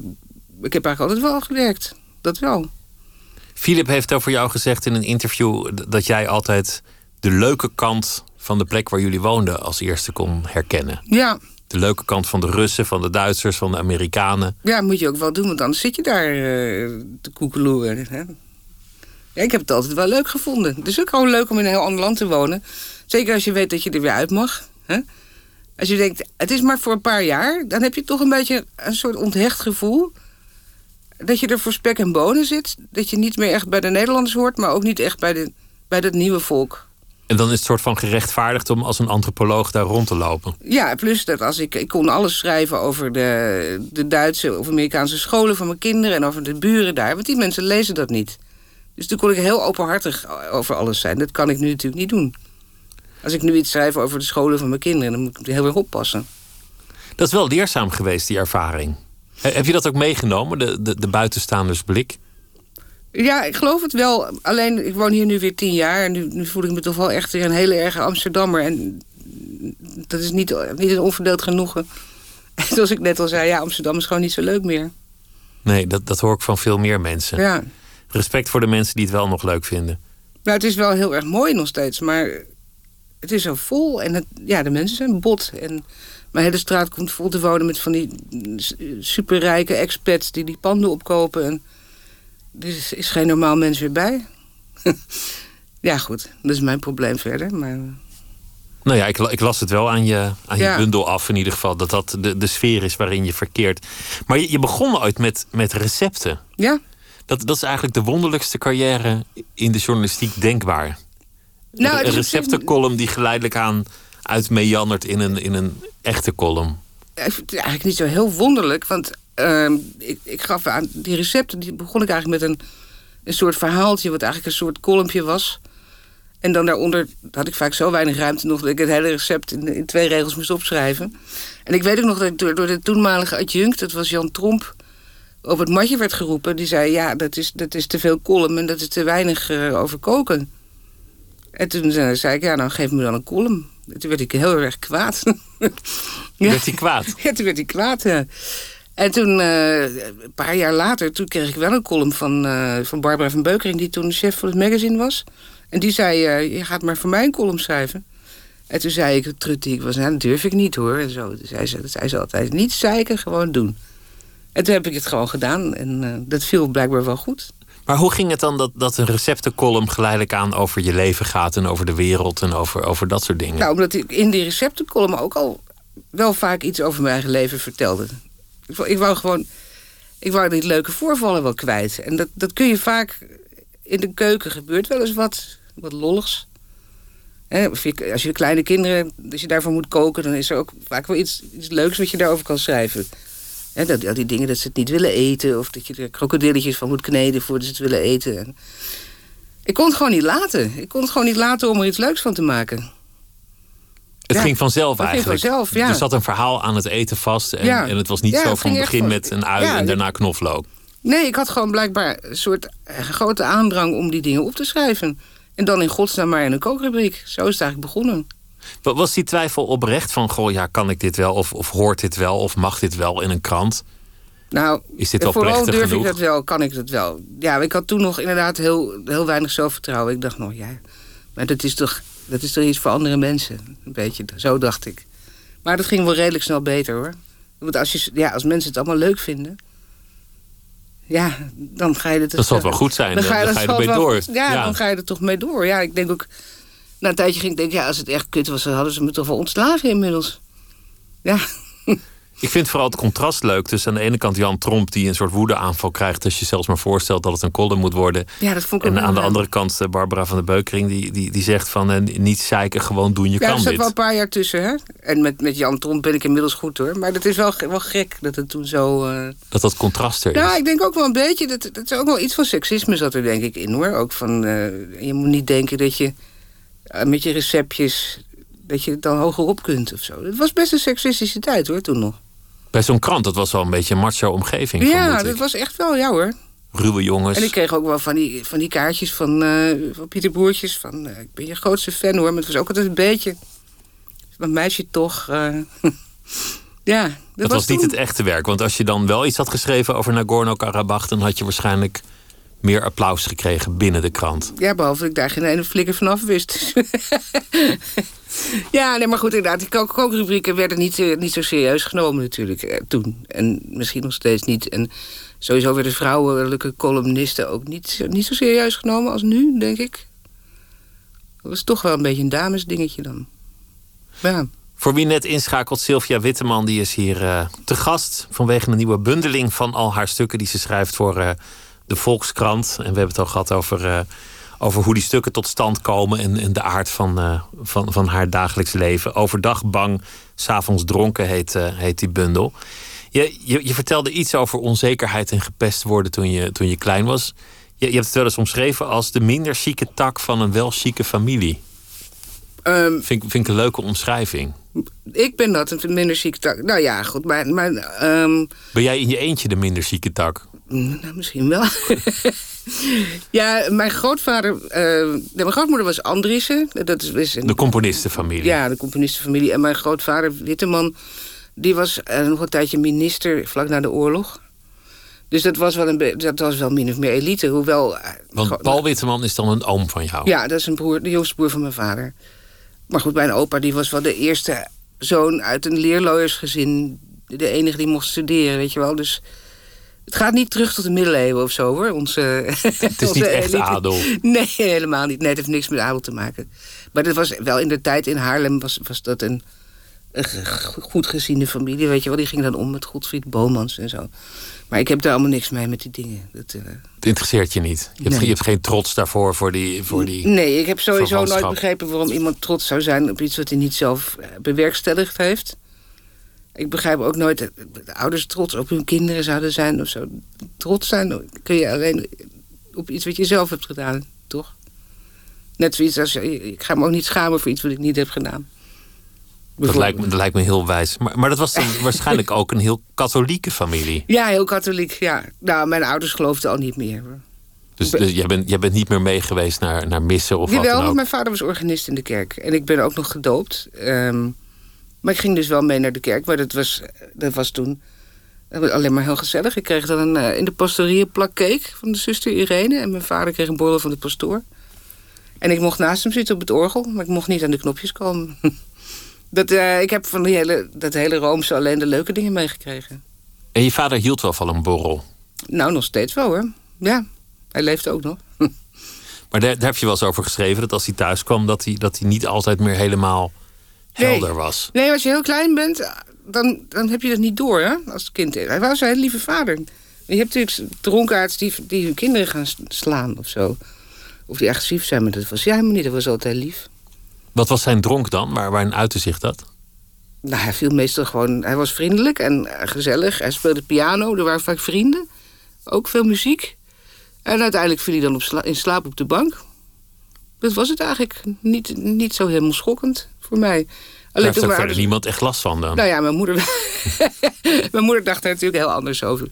ik heb eigenlijk altijd wel gewerkt, dat wel. Philip heeft over jou gezegd in een interview... dat jij altijd de leuke kant van de plek waar jullie woonden... als eerste kon herkennen. Ja, De leuke kant van de Russen, van de Duitsers, van de Amerikanen. ja, moet je ook wel doen, want anders zit je daar eh, te koekeloeren. Hè? Ja, ik heb het altijd wel leuk gevonden. Het is ook gewoon leuk om in een heel ander land te wonen. Zeker als je weet dat je er weer uit mag. Hè? Als je denkt, het is maar voor een paar jaar... dan heb je toch een beetje een soort onthecht gevoel... dat je er voor spek en bonen zit. Dat je niet meer echt bij de Nederlanders hoort... maar ook niet echt bij, de, bij dat nieuwe volk. En dan is het soort van gerechtvaardigd om als een antropoloog daar rond te lopen. Ja, plus dat als ik, ik kon alles schrijven over de, de Duitse of Amerikaanse scholen van mijn kinderen en over de buren daar, want die mensen lezen dat niet. Dus toen kon ik heel openhartig over alles zijn. Dat kan ik nu natuurlijk niet doen. Als ik nu iets schrijf over de scholen van mijn kinderen, dan moet ik heel erg oppassen. Dat is wel leerzaam geweest, die ervaring. He- Heb je dat ook meegenomen, de, de, de buitenstaandersblik? Ja, ik geloof het wel. Alleen, ik woon hier nu weer tien jaar en nu, nu voel ik me toch wel echt weer een hele erge Amsterdammer. En dat is niet, niet een onverdeeld genoegen. En zoals ik net al zei, ja, Amsterdam is gewoon niet zo leuk meer. Nee, dat, dat hoor ik van veel meer mensen. Ja. Respect voor de mensen die het wel nog leuk vinden. Nou, het is wel heel erg mooi nog steeds, maar het is zo vol en het, ja, de mensen zijn bot. En mijn hele straat komt vol te wonen met van die superrijke expats die die panden opkopen. En er is, is geen normaal mens weer bij. ja, goed, dat is mijn probleem verder. Maar Nou ja, ik, ik las het wel aan je, aan je bundel af in ieder geval. Dat dat de, de sfeer is waarin je verkeert. Maar je, je begon ooit met, met recepten. ja, Dat, dat is eigenlijk de wonderlijkste carrière in de journalistiek denkbaar. Nou, een receptencolumn die geleidelijk aan uitmeandert in een, in een echte column. eigenlijk niet zo heel wonderlijk. Want ehm, ik, ik gaf aan die recepten, die begon ik eigenlijk met een, een soort verhaaltje, wat eigenlijk een soort kolompje was. En dan daaronder had ik vaak zo weinig ruimte nog dat ik het hele recept in, in twee regels moest opschrijven. En ik weet ook nog dat ik door, door de toenmalige adjunct, dat was Jan Tromp, op het matje werd geroepen. Die zei: Ja, dat is, dat is te veel column en dat is te weinig eh, over koken. En toen eh, zei ik: Ja, nou geef me dan een column. En Toen werd ik heel erg kwaad. Ja. Werd hij kwaad? Ja, toen werd hij kwaad, ja. En toen, eh, een paar jaar later, toen kreeg ik wel een column van, eh, van Barbara van Beukering... die toen chef van het magazine was. En die zei, eh, je gaat maar voor mij een column schrijven. En toen zei ik, trut die ik was, nou, dat durf ik niet hoor. En zo. Toen zei ze, dat zei ze altijd, niet zeiken, gewoon doen. En toen heb ik het gewoon gedaan. En dat viel blijkbaar wel goed. Maar hoe ging het dan dat, dat een receptencolumn geleidelijk aan over je leven gaat en over de wereld en over, over dat soort dingen? Nou, omdat ik in die receptencolumn ook al wel vaak iets over mijn eigen leven vertelde. Ik wou, gewoon... Ik wou die leuke voorvallen wel kwijt. En dat, dat kun je vaak... In de keuken gebeurt wel eens wat, wat lolligs. Als je kleine kinderen... Als je daarvoor moet koken... dan is er ook vaak wel iets, iets leuks wat je daarover kan schrijven. Dat, al die dingen dat ze het niet willen eten... of dat je er krokodilletjes van moet kneden voordat ze het willen eten. En ik kon het gewoon niet laten. Ik kon het gewoon niet laten om er iets leuks van te maken. het ja, ging vanzelf het ging eigenlijk. vanzelf, ja. Er zat een verhaal aan het eten vast en, Ja. en het was niet zo van ging begin van- met een ui en daarna knoflook. Nee, ik had gewoon blijkbaar een soort grote aandrang om die dingen op te schrijven. En dan in godsnaam maar in een kookrubriek. Zo is het eigenlijk begonnen. Wa- Was die twijfel oprecht van, goh, ja, kan ik dit wel? Of, of hoort dit wel? Of mag dit wel in een krant? Nou, Is dit wel vooral durf genoeg? ik dat wel, kan ik dat wel. Ja, ik had toen nog inderdaad heel, heel weinig zelfvertrouwen. Ik dacht nog, ja, maar dat is toch, dat is toch iets voor andere mensen. Een beetje, zo dacht ik. Maar dat ging wel redelijk snel beter hoor. Want als, je, ja, als mensen het allemaal leuk vinden... Ja, dan ga je het... Dat zal wel goed zijn. Dan, dan ga je, ermee zal wel- door. Ja, dan ga je er toch mee door. Ja, ik denk ook... Na een tijdje ging ik denken, ja, als het echt kut was... dan hadden ze me toch wel ontslagen inmiddels. Ja, Ik vind vooral het contrast leuk tussen aan de ene kant Jan Tromp... die een soort woedeaanval krijgt als je zelfs maar voorstelt dat het een column moet worden. ja dat vond ik ook En aan de andere kant eh, Barbara van der Beukering... die, die, die zegt van eh, niet zeiken, gewoon doen, je Ja, er kan zat dit. wel een paar jaar tussen, hè? En met, met Jan Tromp ben ik inmiddels goed, hoor. Maar dat is wel, wel gek dat het toen zo... eh, Dat dat contrast er is. Ja, ik denk ook wel een beetje... Dat, dat is ook wel iets van seksisme zat er denk ik in, hoor. Ook van... je moet niet denken dat je met je receptjes... dat je dan hogerop kunt of zo. Het was best een seksistische tijd, hoor, toen nog. Bij zo'n krant, dat was wel een beetje een macho omgeving. Ja, dat was echt wel, ja, hoor. Ruwe jongens. En ik kreeg ook wel van die, van die kaartjes van, eh, van Pieter Boertjes. Van, eh, ik ben je grootste fan hoor. Maar het was ook altijd een beetje. Mijn meisje toch. eh, ja, dat, dat was niet toen- het echte werk. Want als je dan wel iets had geschreven over Nagorno-Karabakh... dan had je waarschijnlijk meer applaus gekregen binnen de krant. Ja, behalve dat ik daar geen ene flikker van af wist. ja, nee, maar goed, inderdaad. Die kook- kookrubrieken werden niet, eh, niet zo serieus genomen natuurlijk eh, toen. En misschien nog steeds niet. En sowieso werden vrouwelijke columnisten ook niet, zo- niet zo serieus genomen als nu, denk ik. Dat was toch wel een beetje een damesdingetje dan. Ja. Voor wie net inschakelt, Sylvia Witteman... die is hier eh, te gast vanwege een nieuwe bundeling... van al haar stukken die ze schrijft voor de Volkskrant. En we hebben het al gehad over, eh, over hoe die stukken tot stand komen... en, en de aard van, eh, van, van haar dagelijks leven. Overdag bang, s'avonds dronken heet, eh, heet die bundel. Je, je, je vertelde iets over onzekerheid en gepest worden toen je, toen je klein was. Je, je hebt het wel eens omschreven als de minder chique tak van een wel chique familie. Ehm, Vind, ik- vind ik een leuke omschrijving. ik ben dat, een minder ziek. Nou ja, goed, maar, maar ehm, Ben jij in je eentje de minder chique tak? Nou, misschien wel. ja, mijn grootvader... eh, nee, mijn grootmoeder was Andriessen. Dat is, een, De componistenfamilie. ja, de componistenfamilie. En mijn grootvader, Witteman... die was eh, nog een tijdje minister vlak na de oorlog. Dus dat was wel, een dat was wel min of meer elite. Hoewel... eh, Want Paul Witteman is dan een oom van jou. Ja, dat is een broer, de jongste broer van mijn vader. Maar goed, mijn opa die was wel de eerste zoon uit een leerlooiersgezin. De enige die mocht studeren, weet je wel. Dus het gaat niet terug tot de middeleeuwen of zo, hoor. Onze, Het is niet echt adel. Nee, helemaal niet. Nee, het heeft niks met adel te maken. Maar dat was wel in de tijd in Haarlem was, was dat een, een goed geziene familie, weet je wel. Die ging dan om met Godfried Bomans en zo. Maar ik heb daar allemaal niks mee met die dingen. Dat, eh, Het interesseert je niet. Je hebt, je hebt geen trots daarvoor voor die. Voor die... Nee, ik heb sowieso nooit begrepen waarom iemand trots zou zijn op iets wat hij niet zelf eh, bewerkstelligd heeft. Ik begrijp ook nooit dat de ouders trots op hun kinderen zouden zijn of zo. Trots zijn kun je alleen op iets wat je zelf hebt gedaan, toch? Net zoiets als, ik ga me ook niet schamen voor iets wat ik niet heb gedaan. Dat lijkt, me, dat lijkt me heel wijs. Maar, maar dat was dan waarschijnlijk ook een heel katholieke familie. Ja, heel katholiek, ja. Nou, mijn ouders geloofden al niet meer. Dus, dus jij, bent, jij bent niet meer mee geweest naar, naar missen of wat Jawel, dan want ook. mijn vader was organist in de kerk. En ik ben ook nog gedoopt. Ehm, maar ik ging dus wel mee naar de kerk. Maar dat was, dat was toen alleen maar heel gezellig. Ik kreeg dan een, eh, in de pastorie een plak cake van de zuster Irene. En mijn vader kreeg een borrel van de pastoor. En ik mocht naast hem zitten op het orgel. Maar ik mocht niet aan de knopjes komen. dat, eh, ik heb van die hele, dat hele Roomse alleen de leuke dingen meegekregen. En je vader hield wel van een borrel. Nou, nog steeds wel hoor. Ja, hij leeft ook nog. Maar daar, daar heb je wel eens over geschreven dat als hij thuis kwam, dat hij, dat hij niet altijd meer helemaal helder Nee. was. Nee, als je heel klein bent, dan, dan heb je dat niet door, hè? Als kind. Hij was een hele lieve vader. Je hebt natuurlijk dronkaards die, die hun kinderen gaan slaan of zo. Of die agressief zijn, maar dat was hij helemaal niet. Dat was altijd lief. Wat was zijn dronk dan? Waar, waarin uitte zich dat? Nou, hij viel meestal gewoon... Hij was vriendelijk en eh, gezellig. Hij speelde piano, er waren vaak vrienden. Ook veel muziek. En uiteindelijk viel hij dan op sla- in slaap op de bank. Dat was het eigenlijk. Niet, niet zo helemaal schokkend voor mij. Daar heeft verder niemand echt last van dan. Nou ja, mijn moeder, mijn moeder dacht er natuurlijk heel anders over.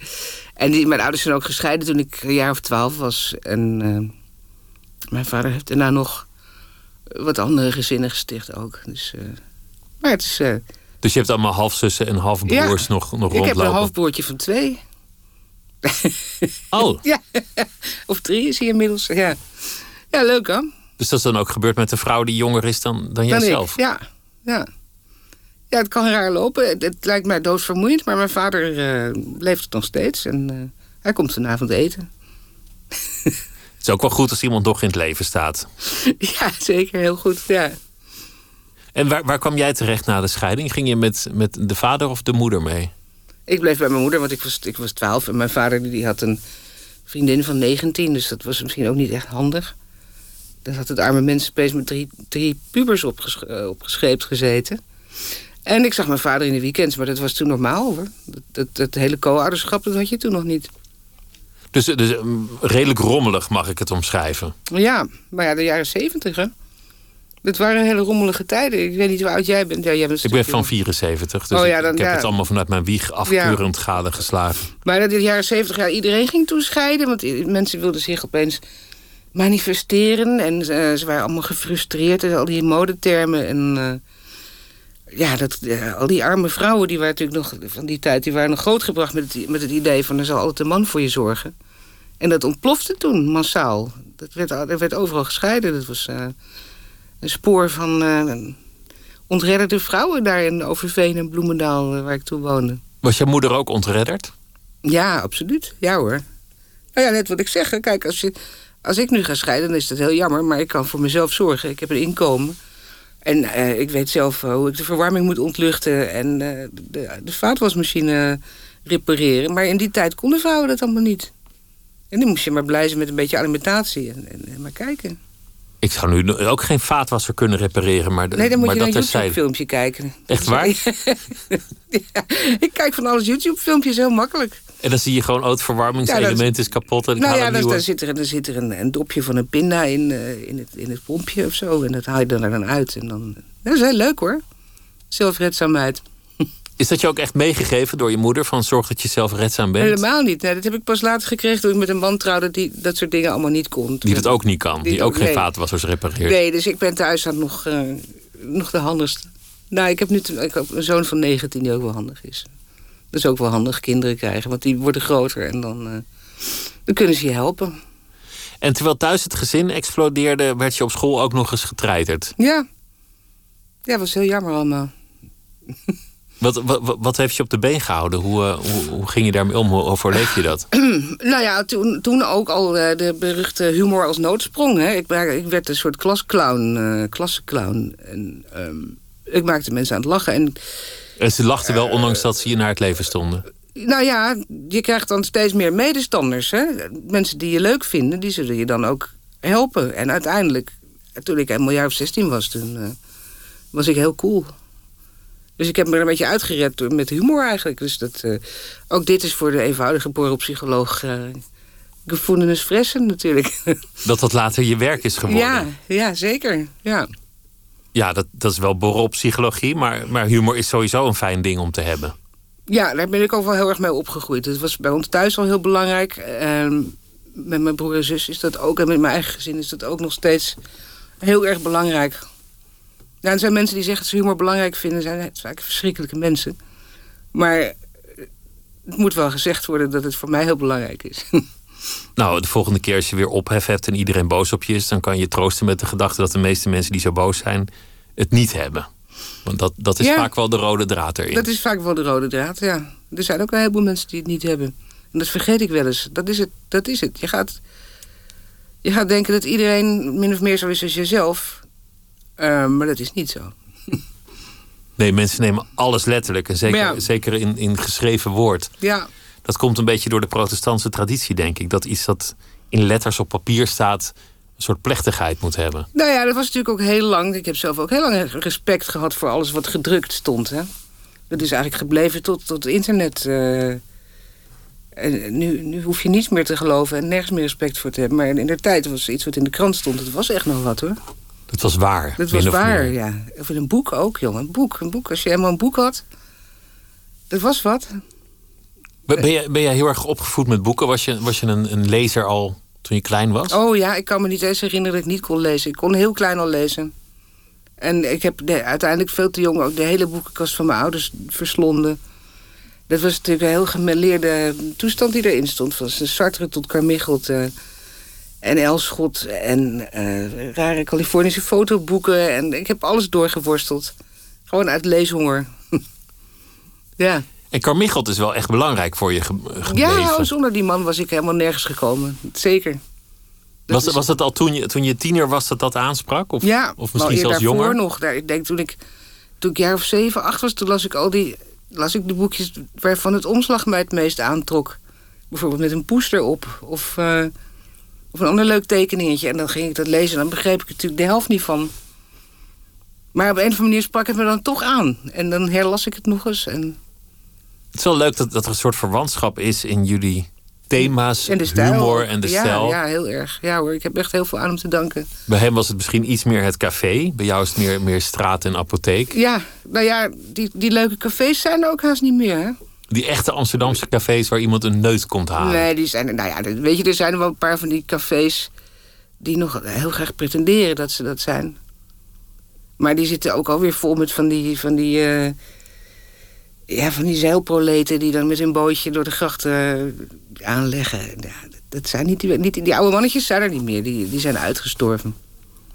En die, mijn ouders zijn ook gescheiden toen ik een jaar of twaalf was. En eh, mijn vader heeft daarna nog wat andere gezinnen gesticht ook. Dus, uh, maar het is... Uh, dus je hebt allemaal halfzussen en halfbroers ja, nog, nog rondlopen? Ik heb een halfbroertje van twee. Oh. ja, of drie is hij inmiddels. Ja, ja leuk hè? Dus dat is dan ook gebeurd met een vrouw die jonger is dan, dan jijzelf? Ja, ja. Ja, het kan raar lopen. Het, lijkt mij doodvermoeiend, maar mijn vader uh, leeft het nog steeds. En uh, hij komt vanavond eten. het is ook wel goed als iemand nog in het leven staat. Ja, zeker. Heel goed, ja. En waar, waar kwam jij terecht na de scheiding? Ging je met, met de vader of de moeder mee? Ik bleef bij mijn moeder, want ik was, ik was 12. En mijn vader die had een vriendin van 19. Dus dat was misschien ook niet echt handig. Dan had het arme mensenpees met drie, drie pubers opges, uh, opgescheept gezeten. En ik zag mijn vader in de weekends, maar dat was toen normaal hoor. Dat, dat, hele co-ouderschap, dat had je toen nog niet. Dus, dus redelijk rommelig mag ik het omschrijven? Ja, maar ja, de jaren zeventig hè. Het waren hele rommelige tijden. Ik weet niet hoe oud jij bent. Ja, jij bent ik ben van 74, dus oh, ja, dan, ik, heb het allemaal vanuit mijn wieg afkeurend ja. gadegeslagen. Maar in de jaren 70, ja, iedereen ging toen scheiden. Want mensen wilden zich opeens manifesteren. En uh, ze waren allemaal gefrustreerd. En al die modetermen. En uh, ja, dat, uh, al die arme vrouwen die waren natuurlijk nog van die tijd... die waren nog grootgebracht met het, met het idee van... er zal altijd een man voor je zorgen. En dat ontplofte toen massaal. Dat werd, er werd overal gescheiden. Dat was een spoor van ontredderde vrouwen daar in Overveen en Bloemendaal, waar ik toen woonde. Was je moeder ook ontredderd? Ja, absoluut. Ja hoor. Nou ja, net wat ik zeg. Kijk, als, je, als ik nu ga scheiden, dan is dat heel jammer. Maar ik kan voor mezelf zorgen. Ik heb een inkomen. En uh, ik weet zelf hoe ik de verwarming moet ontluchten. En de, de vaatwasmachine repareren. Maar in die tijd konden vrouwen dat allemaal niet. En dan moest je maar blij zijn met een beetje alimentatie. En, en, en maar kijken. Ik zou nu ook geen vaatwasser kunnen repareren, maar, nee, dan moet maar je een YouTube-filmpje kijken. Echt waar? ja, ik kijk van alles YouTube-filmpjes, heel makkelijk. En dan zie je gewoon, oh, het verwarmingselement ja, is kapot. En ik nou ja, dan, dan, zit er, dan zit er een, een dopje van een pinda in, uh, in, het, in het pompje of zo. En dat haal je dan er dan uit. En dan, dat is heel leuk hoor. Zelfredzaamheid. Is dat je ook echt meegegeven door je moeder? Van zorg dat je zelf redzaam bent? Helemaal niet. Nee, dat heb ik pas later gekregen toen ik met een man trouwde die dat soort dingen allemaal niet kon. Die dat ook niet kan. Die, die ook, geen vaatwassers repareert. Nee, dus ik ben thuis aan nog, uh, nog de handigste. Nou, ik heb nu ik heb een zoon van 19 die ook wel handig is. Dat is ook wel handig, kinderen krijgen. Want die worden groter en dan, uh, dan kunnen ze je helpen. En terwijl thuis het gezin explodeerde... werd je op school ook nog eens getreiterd. Ja. Ja, dat was heel jammer allemaal. Wat, wat, wat heeft je op de been gehouden? Hoe, uh, hoe, hoe, ging je daarmee om? Hoe overleef je dat? nou ja, toen, toen ook al uh, de beruchte humor als noodsprong. Hè. Ik, ik werd een soort klasclown, uh, klassenclown. En um, ik maakte mensen aan het lachen. En, en ze lachten wel, ondanks dat ze je naar het leven stonden? Nou ja, je krijgt dan steeds meer medestanders. Hè? Mensen die je leuk vinden, die zullen je dan ook helpen. En uiteindelijk, toen ik een jaar of 16 was, toen was ik heel cool. Dus ik heb me er een beetje uitgered met humor eigenlijk. Dus dat, uh, ook dit is voor de eenvoudige borrelpsycholoog... Uh, gevoelens fressen natuurlijk. Dat dat later je werk is geworden. Ja, ja zeker. Ja, ja dat, dat is wel borrelpsychologie. Maar, maar humor is sowieso een fijn ding om te hebben. Ja, daar ben ik ook wel heel erg mee opgegroeid. Het was bij ons thuis al heel belangrijk. Uh, met mijn broer en zus is dat ook. En met mijn eigen gezin is dat ook nog steeds heel erg belangrijk nou, er zijn mensen die zeggen dat ze humor belangrijk vinden. Zijn het vaak verschrikkelijke mensen. Maar het moet wel gezegd worden dat het voor mij heel belangrijk is. Nou, de volgende keer als je weer ophef hebt en iedereen boos op je is... dan kan je troosten met de gedachte dat de meeste mensen die zo boos zijn... het niet hebben. Want dat, dat is vaak wel de rode draad erin. Dat is vaak wel de rode draad, ja. Er zijn ook een heleboel mensen die het niet hebben. En dat vergeet ik wel eens. Dat is het. Dat is het. Je, gaat, je gaat denken dat iedereen min of meer zo is als jezelf. Ehm, maar dat is niet zo. Nee, mensen nemen alles letterlijk. En zeker, zeker in, in geschreven woord. Ja. Dat komt een beetje door de protestantse traditie, denk ik. Dat iets dat in letters op papier staat... een soort plechtigheid moet hebben. Nou ja, dat was natuurlijk ook heel lang... Ik heb zelf ook heel lang respect gehad voor alles wat gedrukt stond. Hè? Dat is eigenlijk gebleven tot, tot internet... Uh, en nu, nu hoef je niets meer te geloven en nergens meer respect voor te hebben. Maar in de tijd was iets wat in de krant stond. Het was echt nog wat hoor. Dat was waar. Dat was waar, ja. Of in een boek ook, jongen. Een boek, een boek. Als je helemaal een boek had, dat was wat. Ben, jij, ben jij heel erg opgevoed met boeken? Was je, was je een, een lezer al toen je klein was? Oh ja, ik kan me niet eens herinneren dat ik niet kon lezen. Ik kon heel klein al lezen. En ik heb uiteindelijk veel te jong ook de hele boekenkast van mijn ouders verslonden. Dat was natuurlijk een heel gemeleerde toestand die erin stond. Van Sartre tot Carmichelt uh, en Elschot en uh, rare Californische fotoboeken. En ik heb alles doorgeworsteld. Gewoon uit leeshonger. ja. En Carmichelt is wel echt belangrijk voor je gebleven. Ja, zonder die man was ik helemaal nergens gekomen. Zeker. was, was dat al toen je, toen je tiener was dat dat aansprak? Of, ja, of misschien zelfs jonger? nog. Daar, ik denk toen ik, toen ik jaar of zeven, acht was... toen las ik al die las ik de boekjes waarvan het omslag mij het meest aantrok. Bijvoorbeeld met een poester op. Of, uh, of een ander leuk tekeningetje. En dan ging ik dat lezen en dan begreep ik natuurlijk de helft niet van. Maar op een of andere manier sprak het me dan toch aan. En dan herlas ik het nog eens. En... Het is wel leuk dat, dat er een soort verwantschap is in jullie thema's, en de stijl. humor en de ja, stijl. Ja, heel erg. Ja hoor, ik heb echt heel veel aan hem te danken. Bij hem was het misschien iets meer het café. Bij jou is het meer, meer straat en apotheek. Ja, nou ja, die, die leuke cafés zijn er ook haast niet meer, hè? Die echte Amsterdamse cafés waar iemand een neus komt halen. Nee, die zijn nou ja, weet je, er zijn er wel een paar van die cafés die nog heel graag pretenderen dat ze dat zijn. Maar die zitten ook alweer vol met van die, van die uh, ja, van die zeilproleten die dan met hun bootje door de grachten eh, aanleggen. Ja, dat zijn niet die, niet die oude mannetjes zijn er niet meer. Die, die zijn uitgestorven.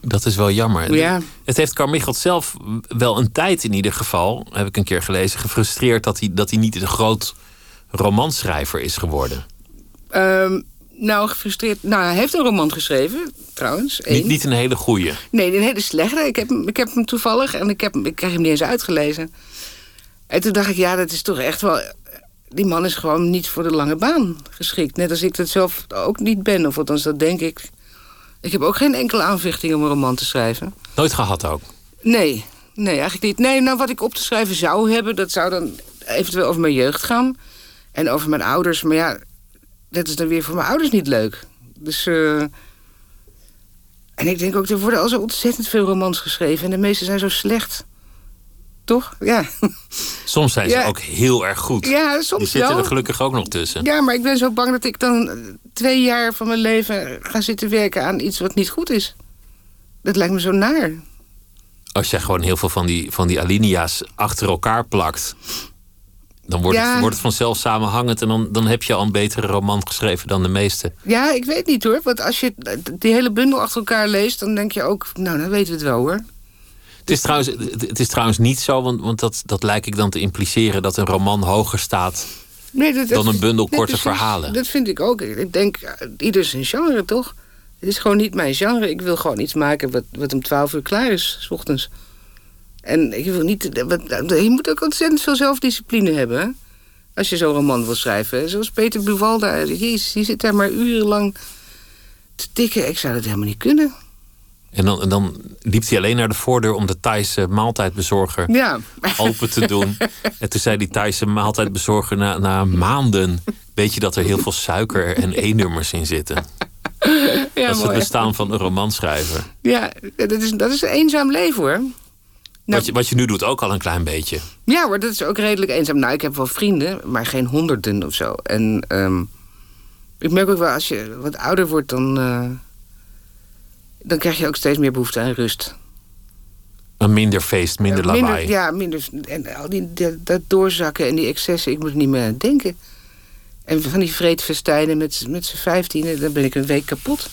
Dat is wel jammer. Ja. Het heeft Carmichael zelf wel een tijd in ieder geval, heb ik een keer gelezen, gefrustreerd dat hij, dat hij niet een groot romanschrijver is geworden. Um, nou, gefrustreerd. Nou, hij heeft een roman geschreven, trouwens. Niet, niet een hele goede. Nee, een hele slechte. Ik heb, ik heb hem toevallig en ik, heb, ik krijg hem niet eens uitgelezen. En toen dacht ik, ja, dat is toch echt wel... Die man is gewoon niet voor de lange baan geschikt. Net als ik dat zelf ook niet ben. Of althans, dat denk ik. Ik heb ook geen enkele aanvechting om een roman te schrijven. Nooit gehad ook? Nee, nee, eigenlijk niet. Nee, nou, wat ik op te schrijven zou hebben... dat zou dan eventueel over mijn jeugd gaan. En over mijn ouders. Maar ja, dat is dan weer voor mijn ouders niet leuk. Dus... Uh... En ik denk ook, er worden al zo ontzettend veel romans geschreven... en de meeste zijn zo slecht. Toch? Ja. Soms zijn ze ook heel erg goed. Ja, soms Die zitten wel. er gelukkig ook nog tussen. Ja, maar ik ben zo bang dat ik dan twee jaar van mijn leven ga zitten werken aan iets wat niet goed is. Dat lijkt me zo naar. Als jij gewoon heel veel van die, van die alinea's achter elkaar plakt, dan wordt, Ja. het, wordt het vanzelf samenhangend en dan, dan heb je al een betere roman geschreven dan de meeste. Ja, ik weet niet hoor. Want als je die hele bundel achter elkaar leest, dan denk je ook, nou, dan weten we het wel hoor. Het is trouwens, het is trouwens niet zo, want, want dat, dat lijkt ik dan te impliceren dat een roman hoger staat Nee, dat, dan een bundel korte verhalen. Dat vind ik ook. Ik denk, ieder zijn genre toch? Het is gewoon niet mijn genre. Ik wil gewoon iets maken wat, wat om twaalf uur klaar is, s ochtends. En ik wil niet... Wat, je moet ook ontzettend veel zelfdiscipline hebben, hè? Als je zo'n roman wil schrijven. Zoals Peter Buwalda. Jezus, die zit daar maar urenlang te tikken. Ik zou dat helemaal niet kunnen. En dan, en dan liep hij alleen naar de voordeur om de Thaise maaltijdbezorger Ja. open te doen. En toen zei die Thaise maaltijdbezorger na, na maanden... weet je dat er heel veel suiker en E-nummers in zitten. ja, dat is het bestaan van een romanschrijver. Ja, dat is, dat is een eenzaam leven, hoor. Nou- wat, je, wat je nu doet ook al een klein beetje. Ja hoor, dat is ook redelijk eenzaam. Nou, ik heb wel vrienden, maar geen honderden of zo. En ehm, ik merk ook wel, als je wat ouder wordt, dan, eh, dan krijg je ook steeds meer behoefte aan rust. Een minder feest, minder lawaai. ja, minder. En al die, dat, dat doorzakken en die excessen, ik moet er niet meer aan denken. En van die vreedfestijnen met, met z'n vijftienen, dan ben ik een week kapot.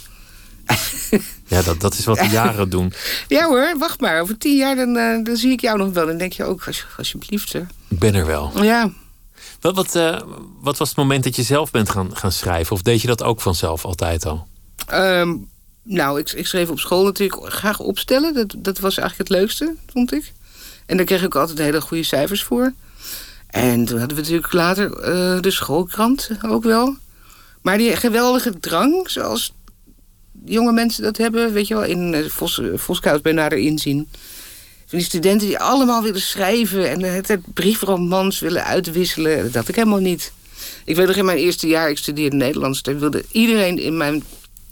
Ja, dat, dat is wat de jaren doen. Ja hoor, wacht maar. Over tien jaar dan, eh, dan zie ik jou nog wel. Dan denk je ook, als, alsjeblieft. Hè. Ik ben er wel. Ja. Wat, wat, eh, wat was het moment dat je zelf bent gaan, gaan schrijven? Of deed je dat ook vanzelf altijd al? Ehm, nou, ik, ik schreef op school natuurlijk graag opstellen. Dat, dat was eigenlijk het leukste, vond ik. En daar kreeg ik altijd hele goede cijfers voor. En toen hadden we natuurlijk later eh, de schoolkrant ook wel. Maar die geweldige drang, zoals jonge mensen dat hebben... weet je wel, in uh, Vos, Voskoud bij nader inzien... Van die studenten die allemaal willen schrijven... en het, het briefromans willen uitwisselen. Dat had ik helemaal niet. Ik weet nog in mijn eerste jaar, ik studeerde Nederlands... daar wilde iedereen in mijn,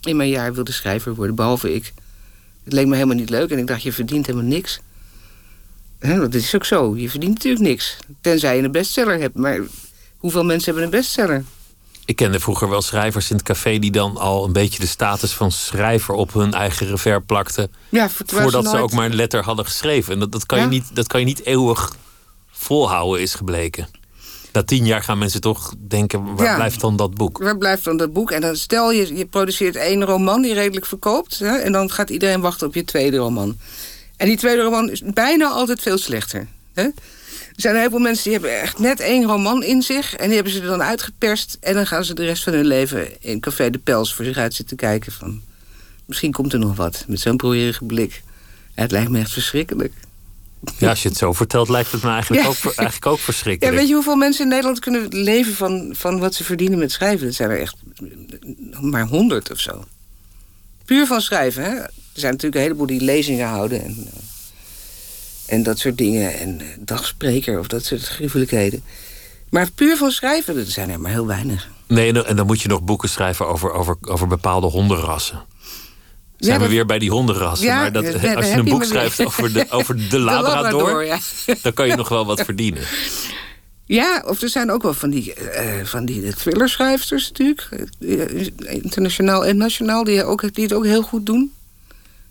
in mijn jaar wilde schrijver worden, behalve ik. Het leek me helemaal niet leuk en ik dacht, je verdient helemaal niks. Dat is ook zo, je verdient natuurlijk niks. Tenzij je een bestseller hebt, maar Hoeveel mensen hebben een bestseller? Ik kende vroeger wel schrijvers in het café die dan al een beetje de status van schrijver op hun eigen revers plakten. Ja, voordat ze nooit- ook maar een letter hadden geschreven. En dat, dat, kan je niet, dat kan je niet eeuwig volhouden, is gebleken. Na tien jaar gaan mensen toch denken: waar Ja. blijft dan dat boek? Waar blijft dan dat boek? En dan stel je, je produceert één roman die redelijk verkoopt. Hè, en dan gaat iedereen wachten op je tweede roman. En die tweede roman is bijna altijd veel slechter. Hè? Er zijn een heleboel mensen die hebben echt net één roman in zich. En die hebben ze er dan uitgeperst. En dan gaan ze de rest van hun leven in Café de Pels voor zich uit zitten kijken. Van, misschien komt er nog wat. Met zo'n broeierige blik. Het lijkt me echt verschrikkelijk. Ja, als je het zo vertelt, lijkt het me eigenlijk, Ja. ook, eigenlijk ook Ja, verschrikkelijk. weet je hoeveel mensen in Nederland kunnen leven van, van wat ze verdienen met schrijven? Dat zijn er echt maar honderd of zo. Puur van schrijven, hè? Er zijn natuurlijk een heleboel die lezingen houden en, eh, en dat soort dingen. En eh, dagspreker of dat soort gruwelijkheden. Maar puur van schrijven, dat zijn er maar heel weinig. Nee, en dan, en dan moet je nog boeken schrijven over, over, over bepaalde hondenrassen. Zijn Ja, we weer bij die hondenrassen. Ja, maar dat, als je een boek schrijft over de, over de Labrador, dan kan je nog wel wat verdienen. Ja, of er zijn ook wel van die, eh van die thrillerschrijfsters natuurlijk. Eh, Internationaal en nationaal, die, ook, die het ook heel goed doen.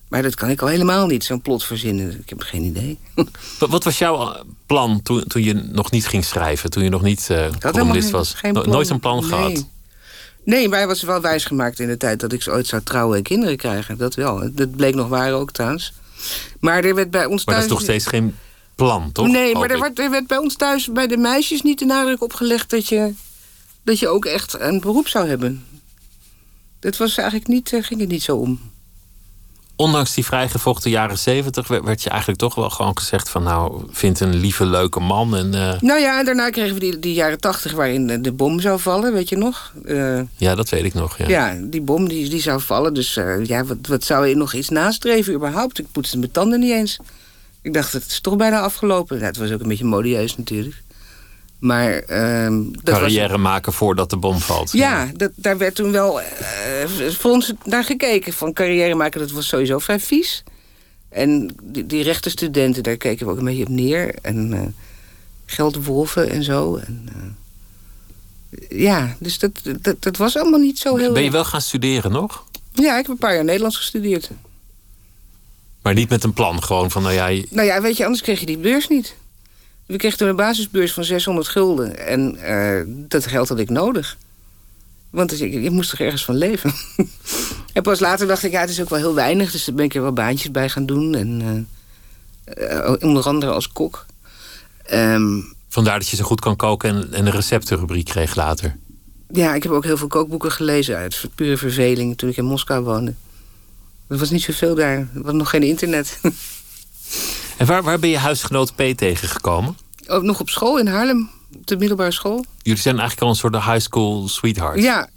Maar dat kan ik al helemaal niet, zo'n plot verzinnen. Ik heb geen idee. Wat, was jouw eh, plan toen, toen je nog niet ging schrijven? Toen je nog niet had columnist was? No-. Nooit een plan Nee. gehad? Nee, hij was wel wijsgemaakt in de tijd dat ik ooit zou trouwen en kinderen krijgen. Dat wel. Dat bleek nog waar ook trouwens. Maar er werd bij ons Maar dat thuis... is nog steeds geen plan, toch? Nee, maar er werd, er werd bij ons thuis bij de meisjes niet de nadruk opgelegd dat je, dat je ook echt een beroep zou hebben. Dat was eigenlijk niet, eh, ging het niet zo om. Ondanks die vrijgevochten jaren zeventig werd je eigenlijk toch wel gewoon gezegd van... nou, vind een lieve, leuke man en... eh, Nou ja, en daarna kregen we die, die jaren tachtig waarin de, bom zou vallen, weet je nog? Eh, ja, dat weet ik nog, ja. ja. die bom die, die zou vallen. Dus eh, ja, wat, wat zou je nog iets nastreven überhaupt? Ik poetste mijn tanden niet eens. Ik dacht, het is toch bijna afgelopen. Het was ook een beetje modieus natuurlijk. Maar ehm, dat was... Carrière maken voordat de bom valt. Ja, dat, daar werd toen wel eh voor ons naar gekeken. Van carrière maken, dat was sowieso vrij vies. En die, die rechtenstudenten, daar keken we ook een beetje op neer. En eh geldwolven en zo. En, eh, ja, dus dat, dat, dat was allemaal niet zo heel... Ben je wel gaan studeren nog? Ja, ik heb een paar jaar Nederlands gestudeerd. Maar niet met een plan, gewoon van, nou ja... je- Nou ja, weet je, anders kreeg je die beurs niet. We kregen toen een basisbeurs van 600 gulden. En eh, dat geld had ik nodig. Want ik, ik moest er ergens van leven. en pas later dacht ik, ja, het is ook wel heel weinig. Dus daar ben ik er wel baantjes bij gaan doen. En eh, eh, onder andere als kok. Ehm, Vandaar dat je zo goed kan koken en, en een receptenrubriek kreeg later. ja, ik heb ook heel veel kookboeken gelezen uit pure verveling toen ik in Moskou woonde. Er was niet zoveel daar. Er was nog geen internet. En waar, waar ben je huisgenoot P tegengekomen? ook nog op school in Haarlem, op de middelbare school. Jullie zijn eigenlijk al een soort high school sweetheart. Ja,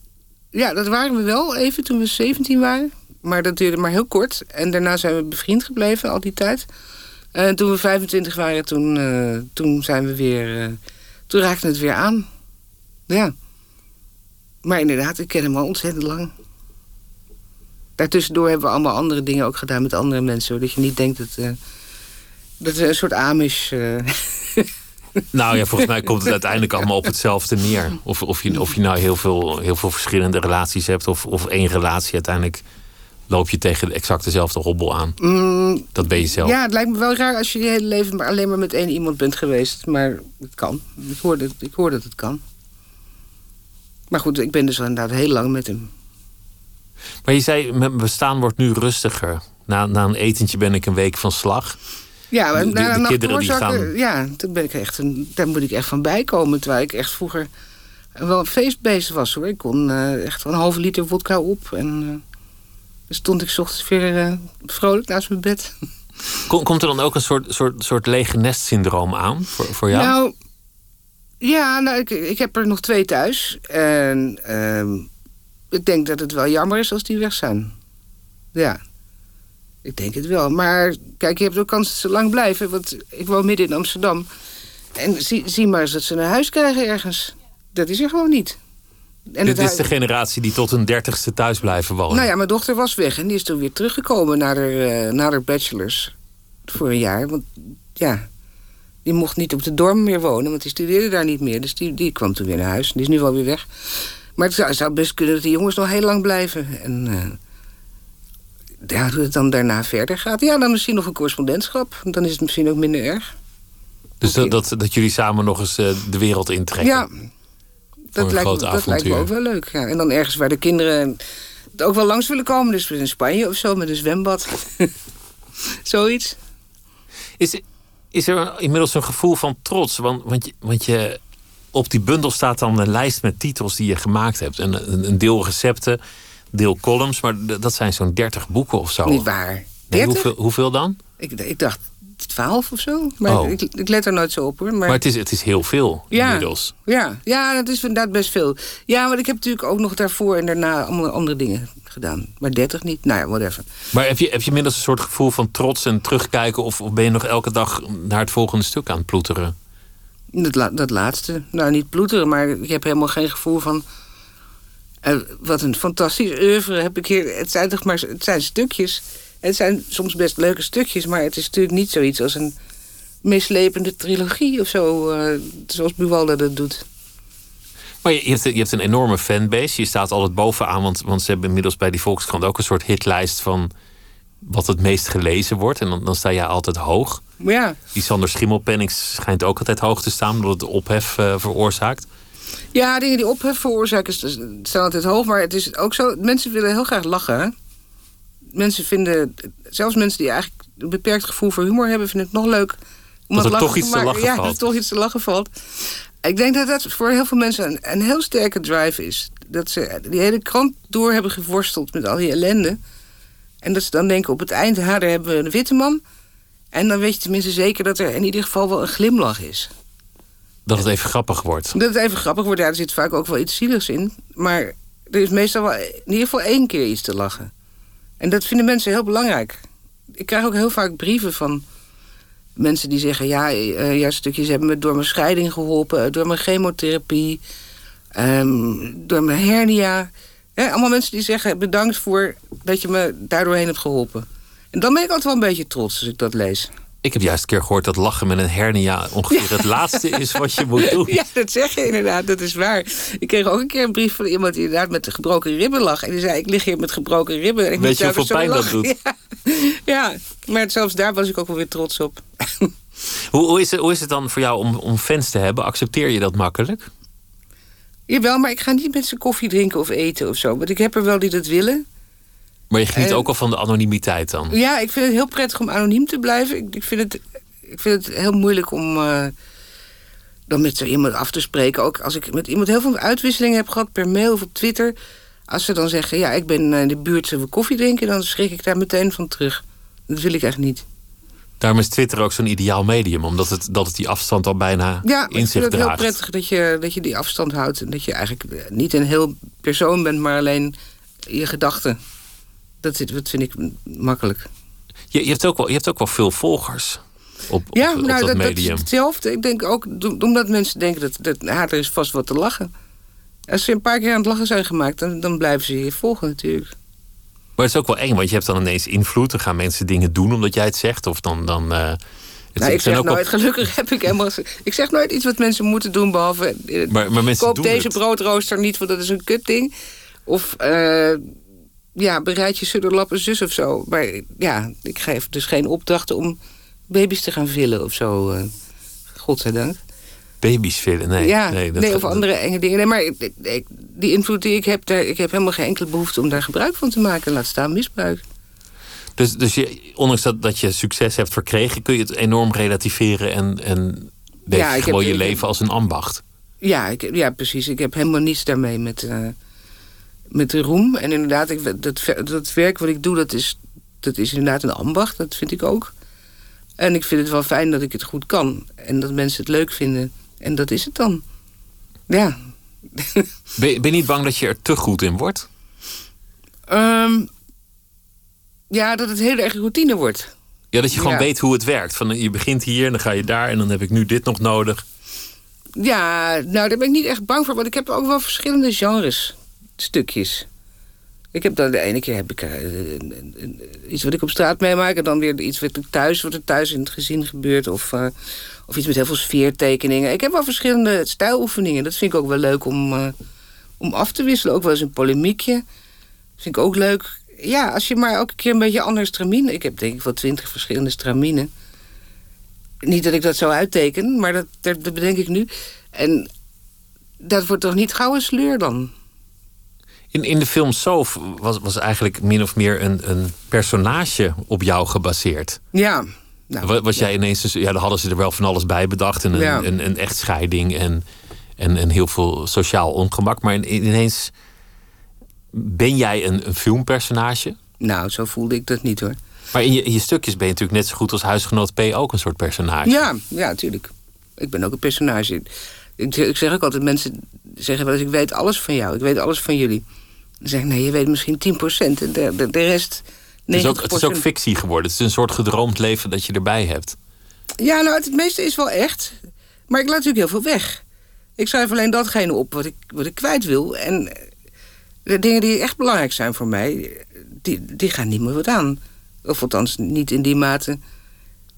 ja, dat waren we wel even toen we 17 waren. Maar dat duurde maar heel kort. En daarna zijn we bevriend gebleven al die tijd. En toen we 25 waren, toen, eh, toen zijn we weer. eh, toen raakte het weer aan. Ja. Maar inderdaad, ik ken hem al ontzettend lang. Daartussendoor hebben we allemaal andere dingen ook gedaan met andere mensen. Zodat je niet denkt dat. eh, dat we een soort Amish. eh, Nou ja, volgens mij komt het uiteindelijk allemaal op hetzelfde neer. Of, of, je, of je nou heel veel, heel veel verschillende relaties hebt, of, of één relatie uiteindelijk loop je tegen exact dezelfde hobbel aan. mm, Dat ben je zelf. Ja, het lijkt me wel raar als je je hele leven maar alleen maar met één iemand bent geweest. Maar het kan. Ik hoor dat, ik hoor dat het kan. Maar goed, ik ben dus al inderdaad heel lang met hem. Maar je zei, mijn bestaan wordt nu rustiger. Na, na een etentje ben ik een week van slag. Ja, maar De- de- de kinderen die gaan- Ja, dan ben ik echt een, daar moet ik echt van bijkomen. Terwijl ik echt vroeger wel een feestbeest was hoor. Ik kon eh, echt wel een halve liter vodka op. En eh, dan stond ik 's ochtends weer eh, vrolijk naast mijn bed. Kom- Komt er dan ook een soort, soort, soort lege nest syndroom aan voor, voor jou? Nou, ja, nou, ik, ik heb er nog twee thuis. En ehm, ik denk dat het wel jammer is als die weg zijn. Ja, ik denk het wel. Maar kijk, je hebt ook kans dat ze lang blijven. Want ik woon midden in Amsterdam. En zie, zie maar eens dat ze een huis krijgen ergens. Dat is er gewoon niet. En Dit het is de generatie die tot hun dertigste thuis blijven wonen. nou ja, mijn dochter was weg en die is toen weer teruggekomen naar haar, eh, naar haar bachelors. Voor een jaar. Want ja, die mocht niet op de dorm meer wonen, want die studeerde daar niet meer. Dus die, die kwam toen weer naar huis. Die is nu wel weer weg. Maar het zou, zou best kunnen dat die jongens nog heel lang blijven. En uh, ja, hoe het dan daarna verder gaat. Ja, dan misschien nog een correspondentschap. Dan is het misschien ook minder erg. Dus dat, dat, dat, jullie samen nog eens uh, de wereld intrekken? Ja, dat, lijkt, me, dat lijkt me ook wel leuk. Ja. En dan ergens waar de kinderen ook wel langs willen komen. Dus in Spanje of zo, met een zwembad. Zoiets. Is, is er inmiddels een gevoel van trots? Want, want, je, want je, op die bundel staat dan een lijst met titels die je gemaakt hebt. En een, een deel recepten, deel columns. Maar dat zijn zo'n 30 boeken of zo. Niet waar. Nee, hoeveel, hoeveel dan? Ik, ik dacht twaalf of zo. Maar oh. ik, ik, let er nooit zo op hoor. Maar, maar het, is, het is heel veel ja, inmiddels. Ja, ja, dat is inderdaad best veel. Ja, maar ik heb natuurlijk ook nog daarvoor en daarna allemaal andere dingen gedaan. Maar 30 niet. Nou ja, whatever. Maar heb je, heb je inmiddels een soort gevoel van trots en terugkijken? Of, of ben je nog elke dag naar het volgende stuk aan het ploeteren? Dat, dat laatste. Nou, niet ploeteren, maar ik heb helemaal geen gevoel van. Uh, wat een fantastisch oeuvre heb ik hier. Het zijn toch maar het zijn stukjes. Het zijn soms best leuke stukjes, maar het is natuurlijk niet zoiets als een mislepende trilogie of zo, uh, zoals Buwalda dat doet. Maar je hebt, je hebt een enorme fanbase. Je staat altijd bovenaan, want, want ze hebben inmiddels bij die Volkskrant ook een soort hitlijst van wat het meest gelezen wordt. En dan, dan sta jij altijd hoog. Ja. Die Sander Schimmelpenning schijnt ook altijd hoog te staan, omdat het ophef uh, veroorzaakt. Ja, dingen die ophef veroorzaken staan altijd hoog. Maar het is ook zo, mensen willen heel graag lachen. Mensen vinden, zelfs mensen die eigenlijk een beperkt gevoel voor humor hebben, vinden het nog leuk. Om dat er toch iets te lachen ja, valt. dat er toch iets te lachen valt. Ik denk dat dat voor heel veel mensen een, een heel sterke drive is. Dat ze die hele krant door hebben geworsteld met al die ellende. En dat ze dan denken op het eind, ha, daar hebben we een witte man. En dan weet je tenminste zeker dat er in ieder geval wel een glimlach is. Dat het even grappig wordt. Dat het even grappig wordt, ja, er zit vaak ook wel iets zieligs in. Maar er is meestal wel in ieder geval één keer iets te lachen. En dat vinden mensen heel belangrijk. Ik krijg ook heel vaak brieven van mensen die zeggen: Ja, uh, stukjes hebben me door mijn scheiding geholpen, door mijn chemotherapie, um, door mijn hernia. allemaal mensen die zeggen: Bedankt voor dat je me daardoorheen hebt geholpen. En dan ben ik altijd wel een beetje trots als ik dat lees. Ik heb juist een keer gehoord dat lachen met een hernia ongeveer het laatste is wat je moet doen. Ja, dat zeg je inderdaad, dat is waar. Ik kreeg ook een keer een brief van iemand die inderdaad met gebroken ribben lag. En die zei, ik lig hier met gebroken ribben. En ik Weet je hoeveel pijn dat doet? Ja. ja, maar zelfs daar was ik ook wel weer trots op. Hoe, hoe, is, het, hoe is het dan voor jou om, om fans te hebben? Accepteer je dat makkelijk? Jawel, maar ik ga niet met ze koffie drinken of eten of zo. Want ik heb er wel die dat willen. Maar je geniet ook al van de anonimiteit dan? Ja, ik vind het heel prettig om anoniem te blijven. Ik, ik vind, het, ik vind het heel moeilijk om uh, dan met zo iemand af te spreken. Ook als ik met iemand heel veel uitwisselingen heb gehad per mail of op Twitter. Als ze dan zeggen, ja, ik ben in de buurt, zullen we koffie drinken? Dan schrik ik daar meteen van terug. Dat wil ik echt niet. Daarom is Twitter ook zo'n ideaal medium, omdat het, dat het die afstand al bijna ja, in zich draagt. Ja, ik vind het heel prettig dat je, dat je die afstand houdt. En dat je eigenlijk niet een heel persoon bent, maar alleen je gedachten. Dat, dat vind ik makkelijk. Je, je, hebt ook wel, je hebt ook wel veel volgers op, ja, op, op nou, dat, dat, medium. Is hetzelfde. Ik denk ook, omdat mensen denken dat, dat ah, er is vast wat te lachen. Als ze een paar keer aan het lachen zijn gemaakt, dan, dan blijven ze je volgen natuurlijk. Maar het is ook wel eng, want je hebt dan ineens invloed. Dan gaan mensen dingen doen omdat jij het zegt. Of dan. dan uh, het nou, ik zeg nooit, gelukkig heb ik helemaal... Ik zeg nooit iets wat mensen moeten doen, behalve... Eh, maar, maar mensen koop deze het. broodrooster niet, want dat is een kutding. Of uh, ja, bereid je sudderlappen zus of zo. Maar ja, ik geef dus geen opdrachten om baby's te gaan villen of zo. Uh, godzijdank. Baby's villen, nee. Ja, nee, dat nee of andere enge dingen. Nee, maar ik, ik, die invloed die ik heb, daar, ik heb helemaal geen enkele behoefte om daar gebruik van te maken. Laat staan misbruik. Dus, dus je, ondanks dat, dat je succes hebt verkregen, kun je het enorm relativeren en, en leef ja, gewoon heb, je leven als een ambacht. Ja, ik, ja, precies. Ik heb helemaal niets daarmee met, uh, met de roem. En inderdaad, ik, dat, dat werk wat ik doe, dat is, dat is inderdaad een ambacht. Dat vind ik ook. En ik vind het wel fijn dat ik het goed kan. En dat mensen het leuk vinden. En dat is het dan. Ja. Ben je, ben je niet bang dat je er te goed in wordt? Um, ja, dat het heel erg routine wordt. Ja, dat je gewoon ja. weet hoe het werkt. Van, je begint hier en dan ga je daar en dan heb ik nu dit nog nodig. Ja, nou daar ben ik niet echt bang voor. Want ik heb ook wel verschillende genres, stukjes. Ik heb dan de ene keer heb ik uh, iets wat ik op straat meemaak... en dan weer iets wat ik thuis, wat er thuis in het gezin gebeurt... of, uh, Of iets met heel veel sfeertekeningen. Ik heb wel verschillende stijloefeningen. Dat vind ik ook wel leuk om, uh, om af te wisselen. Ook wel eens een polemiekje. Dat vind ik ook leuk. Ja, als je maar elke keer een beetje anders stramine... Ik heb denk ik wel twintig verschillende straminen. Niet dat ik dat zo uitteken, maar dat, dat bedenk ik nu. En dat wordt toch niet gauw een sleur dan? In, in de film Soof was, was eigenlijk min of meer een, een personage op jou gebaseerd. Ja. Nou, was jij ineens, dus, ja, dan hadden ze er wel van alles bij bedacht. En een, een, een, echtscheiding en, en, en heel veel sociaal ongemak. Maar ineens ben jij een, een filmpersonage? Nou, zo voelde ik dat niet hoor. Maar in je, in je stukjes ben je natuurlijk net zo goed als huisgenoot P ook een soort personage. Ja, ja, natuurlijk. Ik ben ook een personage. Ik, ik zeg ook altijd, mensen zeggen wel eens, ik weet alles van jou. Ik weet alles van jullie. Dan zeg ik, nee, je weet misschien 10 procent. En de, de, de rest... Het is, ook, het is ook fictie geworden. Het is een soort gedroomd leven dat je erbij hebt. Ja, nou, het meeste is wel echt. Maar ik laat natuurlijk heel veel weg. Ik schrijf alleen datgene op wat ik, wat ik kwijt wil. En de dingen die echt belangrijk zijn voor mij... die, die gaan niemand wat aan. Of althans, niet in die mate...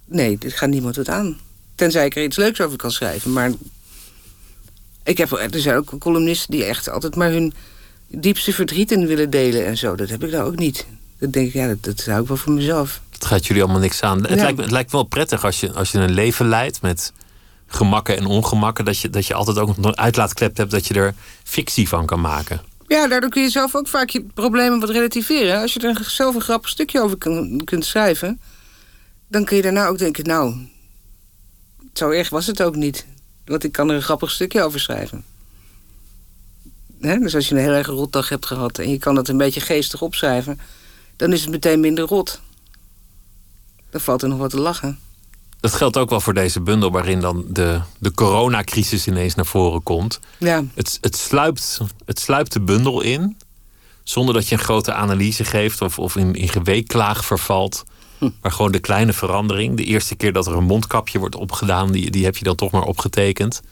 Nee, dit gaat niemand wat aan. Tenzij ik er iets leuks over kan schrijven. Maar ik heb, er zijn ook columnisten die echt altijd maar hun diepste verdrieten willen delen en zo. Dat heb ik nou ook niet. Dat denk ik, ja, dat, dat hou ik wel voor mezelf. Het gaat jullie allemaal niks aan. Het, lijkt, het lijkt wel prettig als je, als je een leven leidt met gemakken en ongemakken, dat je, dat je altijd ook nog een uitlaatklep hebt dat je er fictie van kan maken. Ja, daardoor kun je zelf ook vaak je problemen wat relativeren. Als je er zelf een grappig stukje over kunt schrijven, dan kun je daarna ook denken, nou, zo erg was het ook niet. Want ik kan er een grappig stukje over schrijven. Dus als je een heel erg rotdag hebt gehad... en je kan dat een beetje geestig opschrijven... dan is het meteen minder rot. Dan valt er nog wat te lachen. Dat geldt ook wel voor deze bundel... waarin dan de, de coronacrisis ineens naar voren komt. Ja. Het, het, sluipt, het sluipt de bundel in... zonder dat je een grote analyse geeft... of, of in, in geweeklaag vervalt... Hm. Maar gewoon de kleine verandering. De eerste keer dat er een mondkapje wordt opgedaan, die, die heb je dan toch maar opgetekend.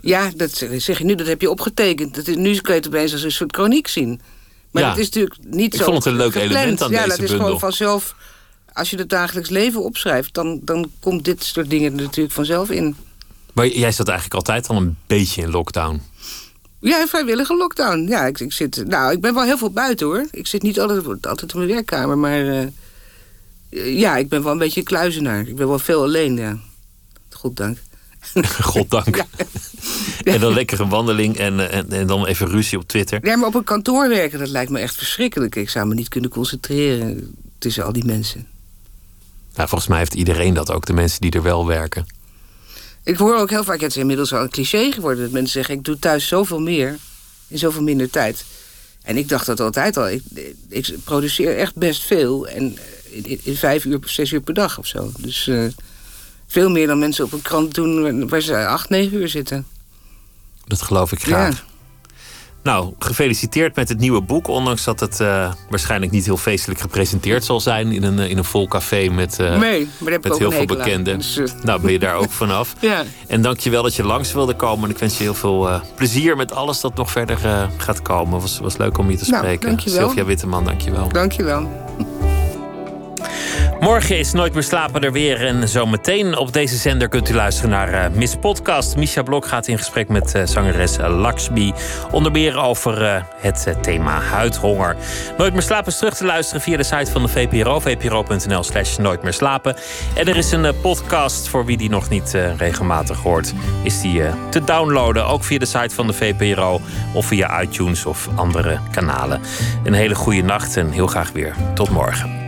Ja, dat zeg je nu, dat heb je opgetekend. Dat is, nu kun je het opeens als een soort chroniek zien. Maar ja. dat is natuurlijk niet Ik zo. Ik vond het een leuk element aan ja, deze bundel. Ja, dat is gewoon vanzelf. Als je het dagelijks leven opschrijft, dan, dan komt dit soort dingen er natuurlijk vanzelf in. Maar jij zat eigenlijk altijd al een beetje in lockdown. Ja, een vrijwillige lockdown. Ja, ik, ik, zit, nou, ik ben wel heel veel buiten hoor. Ik zit niet altijd, altijd in mijn werkkamer, maar. Uh, ja, ik ben wel een beetje een kluizenaar. Ik ben wel veel alleen, ja. Goed dank. Goddank. Ja. En dan lekker een wandeling en, en, en, dan even ruzie op Twitter. Ja, maar op een kantoor werken, dat lijkt me echt verschrikkelijk. Ik zou me niet kunnen concentreren tussen al die mensen. Nou, volgens mij heeft iedereen dat ook, de mensen die er wel werken. Ik hoor ook heel vaak, het is inmiddels al een cliché geworden... dat mensen zeggen, ik doe thuis zoveel meer in zoveel minder tijd. En ik dacht dat altijd al. Ik, ik produceer echt best veel. En in, in, vijf uur, zes uur per dag of zo. Dus uh, veel meer dan mensen op een krant doen waar ze acht, negen uur zitten. Dat geloof ik graag. Ja. Nou, gefeliciteerd met het nieuwe boek. Ondanks dat het uh, waarschijnlijk niet heel feestelijk gepresenteerd zal zijn in een, in een vol café met, uh, nee, maar met heel veel bekenden. Dus, uh... Nou, ben je daar ook vanaf. ja. En dank je wel dat je langs wilde komen. En ik wens je heel veel plezier met alles dat nog verder gaat komen. Het was, was leuk om je te nou, spreken. Wel. Sylvia Witteman, dank je wel. Dank je wel. Morgen is Nooit meer slapen er weer. En zometeen op deze zender kunt u luisteren naar uh, Miss Podcast. Misha Blok gaat in gesprek met uh, zangeres Lakshmi. Onder meer over uh, het thema huidhonger. Nooit meer slapen is terug te luisteren via de site van de VPRO. VPRO.nl slash Nooit meer slapen. En er is een podcast voor wie die nog niet regelmatig hoort. Is die te downloaden. Ook via de site van de VPRO. Of via iTunes of andere kanalen. Een hele goede nacht en heel graag weer. Tot morgen.